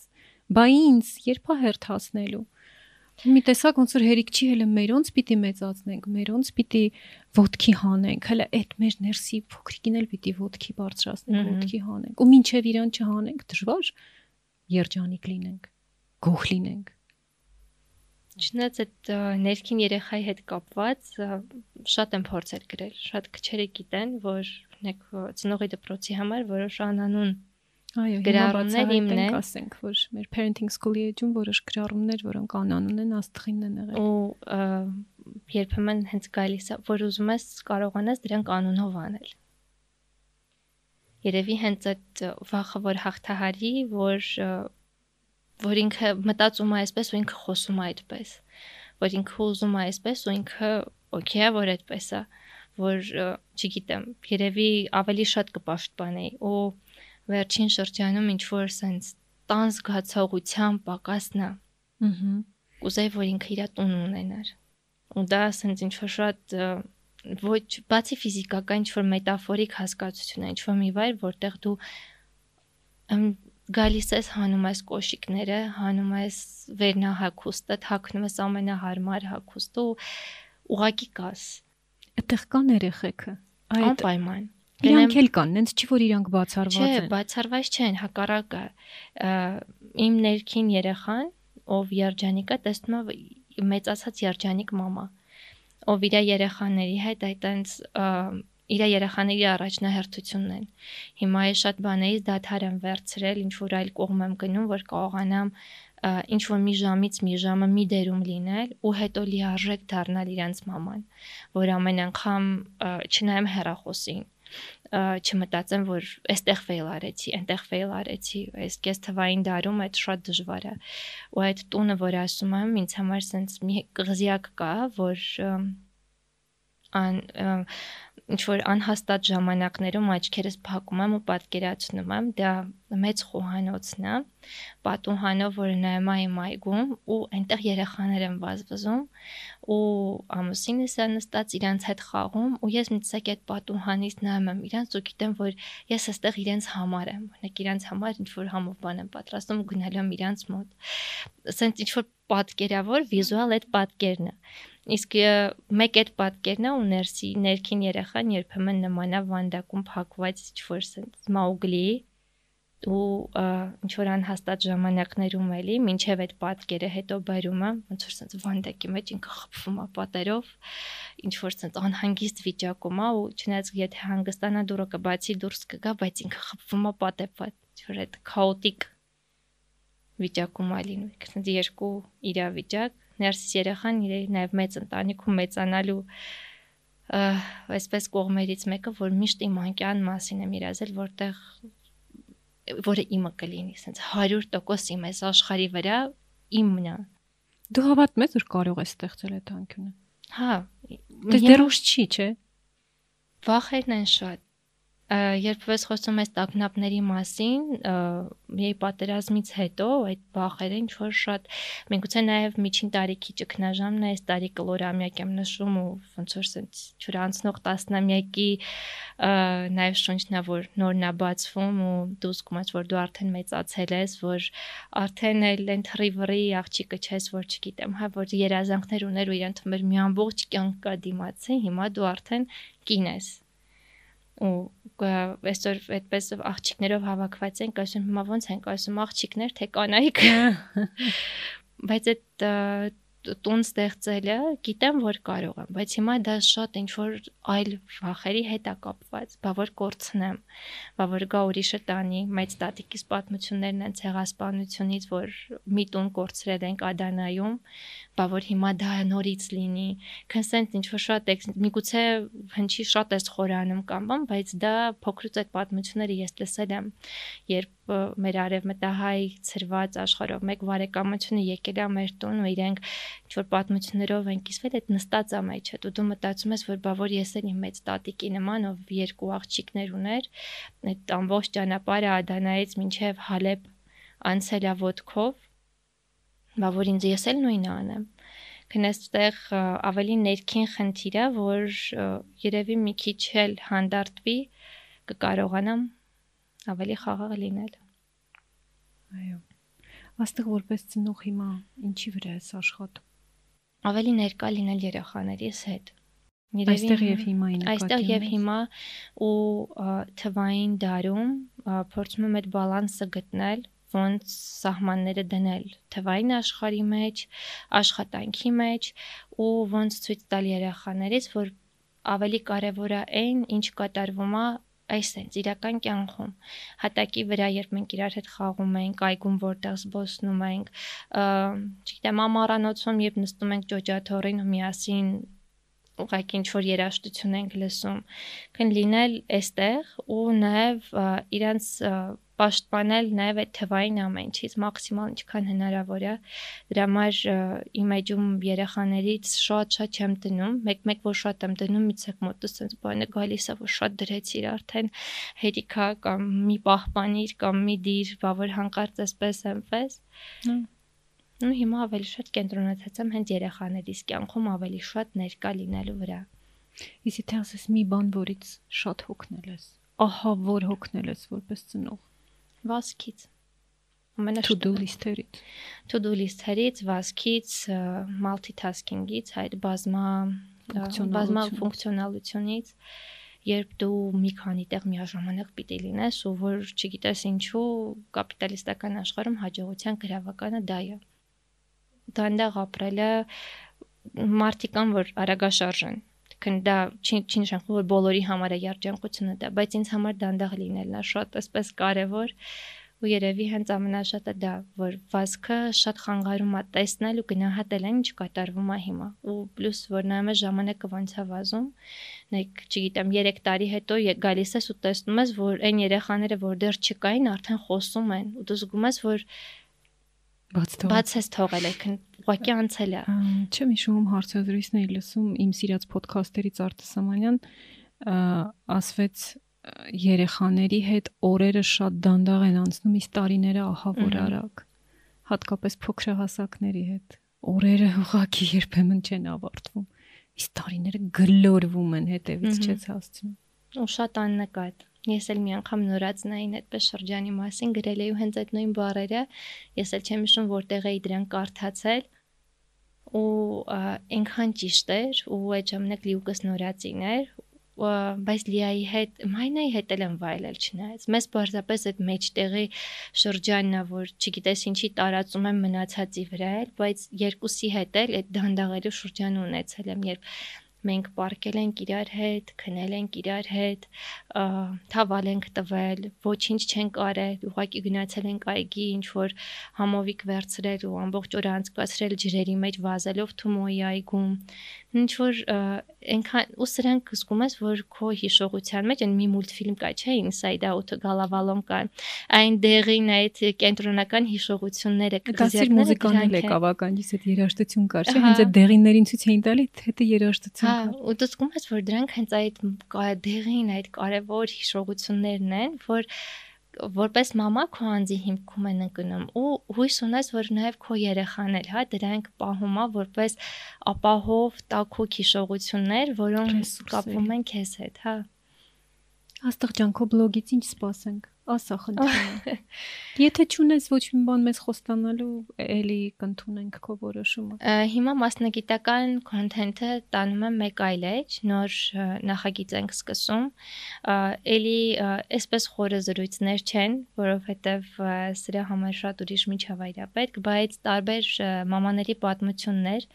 Բա ինձ երբ է հերթ հասնելու։ Մի տեսակ ոնց որ հերիք չի հələ մերոնց պիտի մեծացնենք, մերոնց պիտի ոդքի հանենք, հələ այդ մեր ներսի փոքրիկին էլ պիտի ոդքի բարձրացնենք, ոդքի հանենք։ Ու մինչև իրան չհանենք, դժվար երջանիկ լինենք, գող լինենք։ Չնայած այդ ներքին երեխայի հետ կապված շատ են փորձել գրել, շատ քչերը գիտեն, որ նեք ծնողի դպրոցի համար որոշ անանուն Այո, գրառումներ իմն են, ասենք, որ մեր parenting school-ի էջում որոշ գրառումներ, որոնք անանուն են, աստղին են եղել։ Ու երբեմն հենց գալիս է, որ ուզում ես կարողանաս դրանք անունով անել։ Երևի հենց այդ վախը, որ հաղթահարի, որ որ ինքը մտածում է այսպես ու ինքը խոսում է այդպես, որ ինքը ուզում է այսպես ու ինքը օքեյ է, որ այդպես է, որ չգիտեմ, երևի ավելի շատ կպաշտպանեի ու վերջին շրջանում ինչ որ sense տան զգացողության պակասն է։ Ահա։ Կուզեի որ ինքը իր տուն ունենար։ Ու դա sense ինչ որ շատ ոչ բացի ֆիզիկական ինչ որ մետաֆորիկ հասկացություն է, ինչ որ մի վայր, որտեղ դու գալիս ես հանում ես կոշիկները, հանում ես վերնահակուստը, թաքնում ես ամենահարմար հակուստը ու ուղակի կաս։ Այդտեղ կան երեխեքը։ Այդ անպայման Իրանք էլ կան, նենց չի որ իրանք բացառված են։ Չէ, բացառված չեն, հակառակը։ Իմ ներքին երեխան, ով երջանիկ է, տեսնում է մեծացած երջանիկ մամա, ով իր երեխաների հետ այտենց իր երեխաների առաջնահերթությունն են։ Հիմա է շատ բաներից դադար եմ վերցրել, ինչ որ այլ կողմ եմ գնում, որ կարողանամ ինչ որ մի ժամից մի ժամը մի դերում լինել ու հետո լիարժեք դառնալ իրանց մաման, որ ամեն անգամ չնայեմ հեռախոսին, չմտածեմ, որ այստեղ ֆեյլ արեցի, այնտեղ ֆեյլ արեցի, այս կես թվային դարում այդ շատ դժվար է։ Ու այդ տունը, որ ասում եմ, ինձ համար sense մի կղզիակ կա, որ ան ինչ որ անհաստատ ժամանակներում աչքերս փակում եմ ու պատկերացնում եմ դա մեծ խոհանոցն է պատուհանով որ նայում եմ այգում ու այնտեղ երեխաներ են վազվզում ու ամուսինս է նստած իրանց հետ խաղում ու ես մտցակ այդ պատուհանից նայում եմ իրանց ու գիտեմ որ ես այստեղ իրենց համար եմ օրինակ իրանց համար ինչ որ համով բան եմ պատրաստում ու գնալու եմ իրանց մոտ ասենց ինչ որ պատկերավոր վիզուալ այդ պատկերն է Իսկ մեկ այդ պատկերն է ու ներսի ներքին երեխան երբեմն նմանա վանդակում փակված ինչ-որ sense Մաուգլի ու ինչ որ անհաստատ ժամանակներում էլի մինչև այդ պատկերը հետո բերում է ոնց որ sense վանդակի մեջ ինքը խփվում է պատերով ինչ որ sense անհանգիստ վիճակում է ու չնայած եթե հանգստանա դուրը կբացի դուրս կգա բայց ինքը խփվում է պատեպատ ինչ որ այդ քաոտիկ վիճակում է լինում sense երկու իրավիճակ ներսից երեխան իր նաև մեծ ընտանիքում մեծանալու այսպես կողմերից մեկը, որ միշտ իմ անկյան մասին եմ իրազել, որտեղ որը իմը կլինի, ասենց 100% իմ էս աշխարի վրա իմն է։ Դու հավատում ես, որ կարող ես ստեղծել այդ անկյունը։ Հա, դե դեռ ուշ չի, չէ։ Վախերն են շատ երբ ես խոսում ես տագնապների մասին, մի պատերազմից հետո այդ բախերը ինչ որ շատ մենք գուցե նաև միջին տարիքի ճգնաժամն է, այս տարի կլորամյակ եմ նշում ու ոնց որ sense չուրանցնող տասնամյակի նաև շունչն է որ նորն է բացվում ու դու զգում ես որ դու արդեն մեծացել ես, որ արդեն էլ այն թրիվրի աղջիկը չես, որ չգիտեմ, հա որ երազանքներ ուներ ու իրան թվում էր մի ամբողջ կյանք կա դիմացի, հիմա դու արդեն կին ես ու այսօր այդպես աղջիկներով հավաքված ենք, ասում հիմա ոնց ենք ասում աղջիկներ, թե կանայք։ Բայց այդ տուն ստեղծելը գիտեմ որ կարող եմ, բայց հիմա դա շատ ինչ որ այլ վախերի հետ է կապված, բա որ կորցնեմ, բա որ գա ուրիշը տանի, մեծ տատիկիս պատմություններն են ցեղասպանությունից, որ մի տուն կորցրել ենք Ադանայում, բա որ հիմա դա նորից լինի, consent ինչ որ շատ է, միգուցե հնչի շատ էս խորանում կամ բան, բայց դա փոքրուց այդ պատմությունները ես լսել եմ, երբ մեր արևմտահայ ծրված աշխարհով մեկ վարեկամությունը եկել է մեր տուն ու իրենք ինչ որ պատմություններով են կիսվել այդ նստած է մեջը դու դու մտածում ես որ բա որ ես էլ իմ մեծ տատիկի նման ով երկու աղջիկներ ուներ այդ ամբողջ ճանապարհը Ադանայից մինչև Հալեբ անցել է ոդկով բա որ ինձ ես էլ նույնը անեմ քնեստեղ ավելի ներքին խնդիրը որ երևի մի քիչ էլ հանդարտվի կկարողանամ ավելի խաղաղ լինել։ Այո։ Աստղ որպես ծնող հիմա ինչի վրա ես աշխատում։ Ավելի ներկա լինել երեխաներիս հետ։ Այստեղ եւ հիմա ի նկատի Այստեղ եւ հիմա ու թվային դարում փորձում եմ այդ բալանսը գտնել, ոնց սահմանները դնել թվային աշխարհի մեջ, աշխատանքի մեջ ու ոնց ցույց տալ երեխաներից, որ ավելի կարևոր է այն, ինչ կատարվում է այս sense իրական կյանքում հատակի վրա երբ մենք իրար հետ խաղում ենք այգում որտեղ զբոսնում ենք չգիտեմ ամառանոցում երբ նստում ենք ճոճաթորին միասին ուղղակի ինչ որ երաժշտություն ենք լսում կն լինել այստեղ ու նաև իրանց պաշտպանել նաև այդ թվային ամենից մաքսիմալ ինչքան հնարավոր է դրա համար իմ էջում երեխաներից շատ շատ չեմ դնում մեկ-մեկ որ շատ եմ դնում միցեք մոտս sense բանը գալիս է որ շատ դրեցիր արդեն հերիքա կամ մի պահպանիր կամ մի դիր բա որ հանկարծ էսպես էմպես ու հիմա ավելի շատ կենտրոնացած եմ հենց երեխաներիս կյանքում ավելի շատ ներկա լինելու վրա։ Իսկ թե ասես մի բան, որից շատ հոգնել ես։ Ահա որ հոգնել ես որպես ծնող։ Վասկից։ To-do list-երից։ To-do list-երից, վասկից, multitasking-ից, այդ բազմա բազմա ֆունկցիոնալությունից երբ դու մի քանի տեղ միաժամանակ պիտի լինես ու որ չգիտես ինչու կապիտալիստական աշխարհում հաջողության գրավականը դա է դանդաղ ապրելը մարդիկ կան որ արագաշարժ են քան դա չի չի նշանակում որ բոլորի համար է երջանկությունը դա բայց ինձ համար դանդաղ լինելն է շատ էսպես կարևոր ու երևի հենց ամենաշատը դա որ վազքը շատ խանգարում է տեսնել ու գնահատել այն ինչ կատարվում է հիմա ու պլյուս որ նայում ես ժամանակը ոնց է վազում նայեք չգիտեմ 3 տարի հետո գալիս ես ու տեսնում ես որ այն երեխաները որ դեռ չկային արդեն խոսում են ու դու զգում ես որ Բաց թող։ Բաց ես թողել եք, ուղղակի անցել է։ Չեմ հիշում հարցազրույցն էի լսում իմ սիրած ոդքասթերից Արտասամանյան ասվեց երեխաների հետ օրերը շատ դանդաղ են անցնում, իսկ տարիները ահա որ արագ։ Հատկապես փոքրահասակների հետ։ Օրերը ուղղակի երբեմն չեն ավարտվում։ Իսկ տարիները գլորվում են հետևից չես հասցնում։ Ու շատ աննկատ Ես էլ մի անգամ նորածնային այդպես շրջանի մասին գրել էի ու հենց այդ նույն բառերը ես էլ չեմ հիշում որտեղ էի դրան կարդացել ու այնքան ճիշտ էր ու այդ ժամանակ լիուկս նորածին էր բայց Լիայի հետ Մայնայի հետ էլ եմ վայելել չնայած մեզ բարձրապես այդ մեջտեղի շրջանն է որ չգիտես ինչի տարածում եմ մնացածի վրա էլ բայց երկուսի հետ էլ այդ դանդաղելու շրջան ունեցել եմ երբ մենք պարկել ենք իրար հետ, քնել ենք իրար հետ, թավալ ենք տվել, ոչինչ չենք արել, ուղղակի գնացել ենք այգի, ինչ որ համովիկ վերցրել ու ամբողջ օրը անցկացրել ջրերի մեջ վազելով Թումոյի այգում ինչ որ այնքան ու սրանք զգում ես որ քո հիշողության մեջ այն մի մուլտֆիլմ կա չէ Inside Out Գալավալոմկա այն դեղին այդ կենտրոնական հիշողությունները կգասիր մուզիկան էլ է կավականից այդ երաժշտություն կար չէ հենց այդ դեղիններին ցույց էին տալի թե երաժշտություն կար հա ու դու զգում ես որ դրանք հենց այդ դեղին այդ կարևոր հիշողություններն են որ որպես մամա քո անձի հիմքում են ընկնում ու հույս ունես որ նաև քո երեխան էլ հա դրանք պահում է որպես ապահով տակուկ հիշողություններ որոնք կապվում են քեզ հետ հա աստղ ջան քո բլոգից ինչ սպասենք ասա խնդրում Եթե ճունես ոչ մի բան մեզ խոստանալու, էլի կընդունենք քո որոշումը։ Հիմա մասնագիտական կոնտենտը տանում եմ մեկ այլ էջ, նոր նախագիծ ենք սկսում։ Էլի այսպես խորը զրույցներ չեն, որովհետև սրա համար շատ ուրիշ միջավայր է պետք, բայց տարբեր մամաների պատմություններ,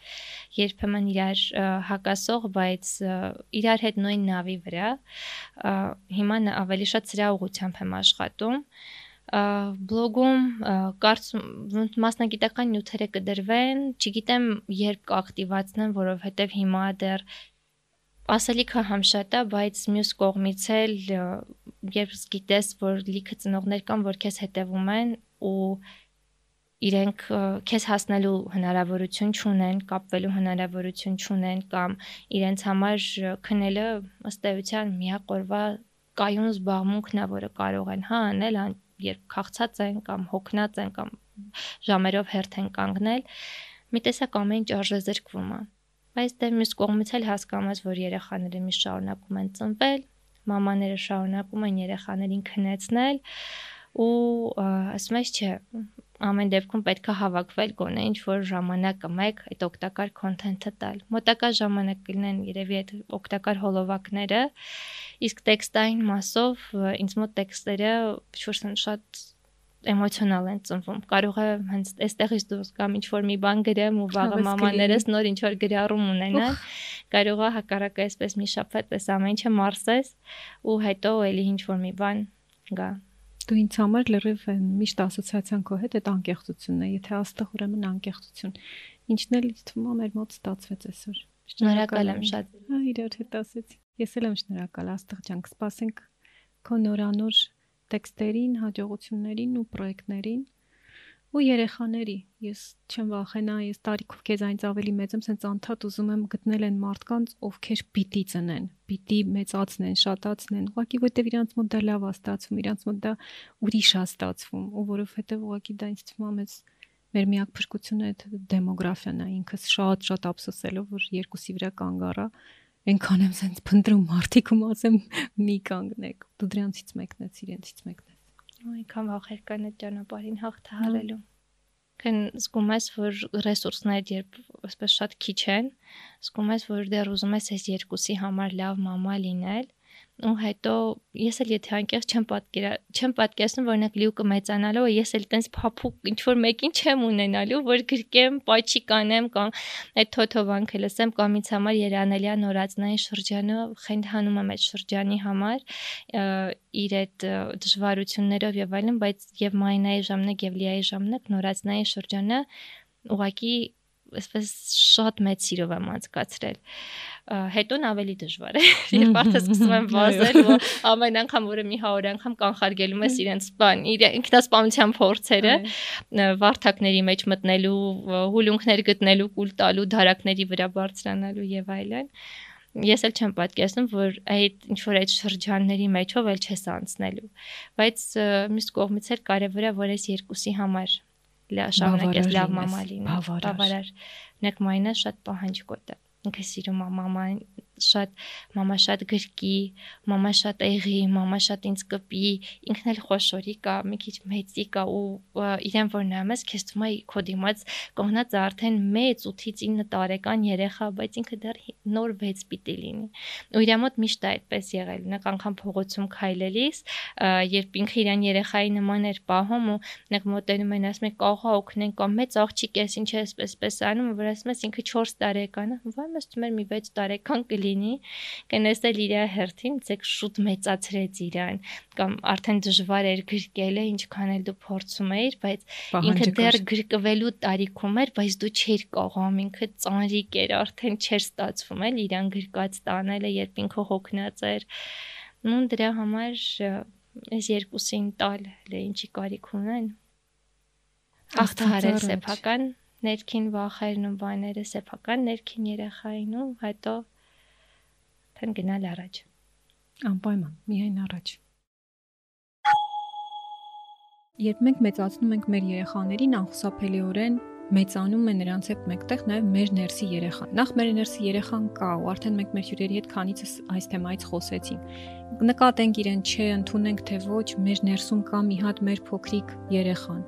երբեմն իրար հակասող, բայց իրար հետ նույն նավի վրա։ Հիմա ավելի շատ սրա ուղությամբ եմ աշխատում բլոգում կարծում մասնագիտական նյութերը կդրվեն, չգիտեմ երբ կակտիվացնեմ, որովհետև հիմա դեռ ասելիքը համ շատ է, բայց մյուս կողմից էլ երբ գիտես, որ լիքը ծնողներ կան, որ քեզ հետևում են ու իրենք քեզ հասնելու հնարավորություն չունեն, կապվելու հնարավորություն չունեն կամ իրենց համար քնելը ըստ էության միակ օրվա կայուն զբաղմունքն է, որը կարող են հա անել, երբ քաղցած են կամ հոգնած են կամ ժամերով հերթ են կանգնել, մի տեսակ ամեն ինչ արժեզրկվում է։ Բայց դե մյուս կողմից էլ հասկանում ես, որ երեխաները մի շարունակում են ծնվել, մամաները շարունակում են երեխաներին քնեցնել ու ասում ես չէ ամեն դեպքում պետք է հավաքվել գոնե ինչ որ ժամանակը մեկ այդ օգտակար կոնտենտը տալ։ Մոտակա ժամանակ կլինեն երևի այդ օգտակար հոլովակները, Իսկ տեքստային մասով ինչ որ շատ էմոցիոնալ են ծնվում։ Կարող է հենց այստեղից դուրս կամ ինչ որ մի բան գրեմ ու վաղը մամաներս նոր ինչ որ գրառում ունենան։ Կարող է հակառակը այսպես մի շփվեց, պես ամեն ինչը մարսես ու հետո էլի ինչ որ մի բան գա։ Դու ինձ համար լրիվ միշտ ասոցիացիան քո հետ այդ անկեղծությունն է, եթե աստղ ուրեմն անկեղծություն։ Ինչն էլ թվում է մեր մոտ ստացվեց այսօր։ Շնորհակալ եմ շատ։ Հա, իրար հետ ասեցի։ Ես էլ եմ շնորհակալ աստղ ջան, կսպասենք քո նորանոր տեքստերին, հաջողություններին ու պրոյեկտներին ու երեխաների։ Ես չեմ վախենա, ես տարիքով քեզ այնց ավելի մեծ եմ, սենց անդադ ուզում եմ գտնել են մարդկանց, ովքեր պիտի ծնեն, պիտի մեծացնեն, շատացնեն, ուղղակի որտեվ իրանց մոտ դա լավ է ստացվում, իրանց մոտ դա ուրիշ է ստացվում, ու որովհետեւ ուղղակի դա ինձ թվում է մեծ մեր միակ փրկությունը այդ դեմոգրաֆիան է, ինքս շատ-շատ ափսոսելով, որ երկուսի վրա կանգ առա, այնքան եմ սենց փնտրում մարդիկ ու ասեմ մի կանգնեք։ Դու դրանցից մեկն ես, իրենցից մեկն ես այնքան վախեր կան այդ ճանապարհին հաղթահարելու քան զգում ես որ ռեսուրսներ երբ այսպես շատ քիչ են զգում ես որ դեռ ուզում ես այս երկուսի համար լավ մամա լինել ու հետո ես էլ եթե անկեղծ չեմ պատկերա չեմ պատկերացնում որ օրինակ լիուկը մեծանալու է ես էլ տենց փափուկ ինչ որ մեկին չեմ ունենալու որ գրկեմ պաչի կանեմ կամ այդ թոթովանքը լսեմ կամ ինձ համար երանելիա նորածնային շրջանը խենթանում եմ այդ շրջանի համար իր այդ դժվարություններով եւ այլն բայց եւ մայնայի ժամանակ եւ լիայի ժամանակ նորածնային շրջանը ուղղակի այսպես շատ մեծ սիրով եմ անցկացրել հետոն ավելի դժվար է երբ արդեն սկսում եմ վազել ու ամեն անգամ որը մի 100 անգամ կանխարգելում ես իրենց բան իր ինքնասպանության փորձերը վարթակների մեջ մտնելու հուլունքներ գտնելու կուլ տալու դարակների վրա բարձրանալու եւ այլն ես էլ չեմ պատկերացնում որ այդ ինչ որ այդ շրջանների մեջով էլ չես անցնելու բայց մյուս կողմից էլ կարևոր է որ այս երկուսի համար շարունակես լավ մամա լինել բավարար նեք մայնը շատ պահանջկոտ է ինքը սիրում է մաման շատ մամա շատ գրկի, մամա շատ եղի, մամա շատ ինձ կպի, ինքն էլ խոշորի կա, մի քիչ մեծի կա ու իրեն որ նայում ես, քեզ թվում է քո դիմաց կողնած արդեն մեծ 8-ից 9 տարեկան երեխա, բայց ինքը դեռ նոր 6 պիտի լինի։ Ու իր մոտ միշտ է այդպես եղել, նակ անգամ փողոցում քայլելիս, երբ ինքը իրան երեխայի նման էր պահում ու նակ մոտենում են ասում են կողա օգնեն կամ մեծ աղջիկ ես ինչ է այսպես անում, որ ասում ես ինքը 4 տարեկան է, վայ մեզ թվում էր մի 6 տարեկան կլինի լինի, կնստել իր հերթին, ցեք շուտ մեծացրեց իրան, կամ արդեն դժվար էր գրկելը, ինչքան էլ դու փորձում էիր, բայց ինքը դեռ գրկվելու տարիքում էր, բայց դու չէիր կարող, ինքը ծանրիկ էր, արդեն չէր ստացվում էլ իրան գրկած տանելը, երբ ինքը հոգնած էր։ Նույն դրա համար այս երկուսին տալ լե ինչի կարիք ունեն հաղթահարել սեփական ներքին վախերն ու բաները սեփական ներքին երեխային ու հետո թեն գնալ առաջ։ Անպայման, միայն առաջ։ Երբ մենք մեծացնում ենք մեր երեխաներին, անխուսափելիորեն մեծանում է նրանց հետ մեկտեղ նաև մեր ներսի երեխան։ Նախ մեր ներսի երեխան կա, ու արդեն մենք մեր հյուրերի հետ քանիցս այս թեմայից խոսեցինք։ Նկատենք իրեն, չէ, ընդունենք թե ոչ, մեր ներսում կա մի հատ մեր փոքրիկ երեխան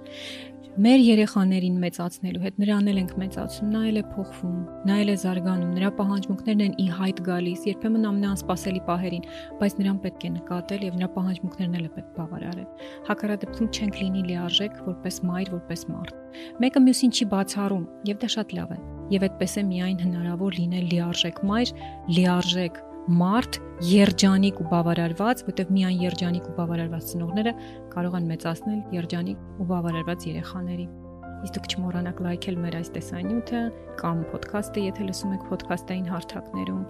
մեր երեխաներին մեծացնելու հետ նրան էլ ենք մեծացնում, նա էլ է փոխվում, նա էլ է զարգանում, նրա պահանջմունքներն են ի հայտ գալիս, երբեմն ամենաանսպասելի պահերին, բայց նրան պետք է նկատել եւ նրա պահանջմունքներն էլ է պետք բավարարել։ Հակառակդեպքում չենք լինի լիարժեք որպես մայր, որպես մարդ։ Մեկը մյուսին չի բացառում եւ դա շատ լավ է։ Եվ այդպես է միայն հնարավոր լինել լիարժեք մայր, լիարժեք մարդ երջանիկ ու բավարարված, որտեղ միայն երջանիկ ու բավարարված ծնողները կարող են մեծացնել երջանիկ ու բավարարված երեխաների։ Իսկ դուք չմոռանաք լայքել մեր այս տեսանյութը կամ ոդքասթը, եթե լսում եք ոդքասթային հարթակներում,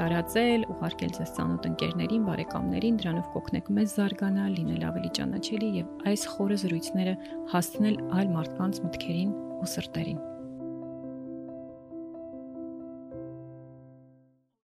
տարածել, ուղարկել ձեզ ծանոթ ընկերներին, բարեկամներին, դրանով կօգնեք մեզ զարգանալ, լինել ավելի ճանաչելի եւ այս խորը զրույցները հասցնել այլ մարդկանց մտքերին ու սրտերին։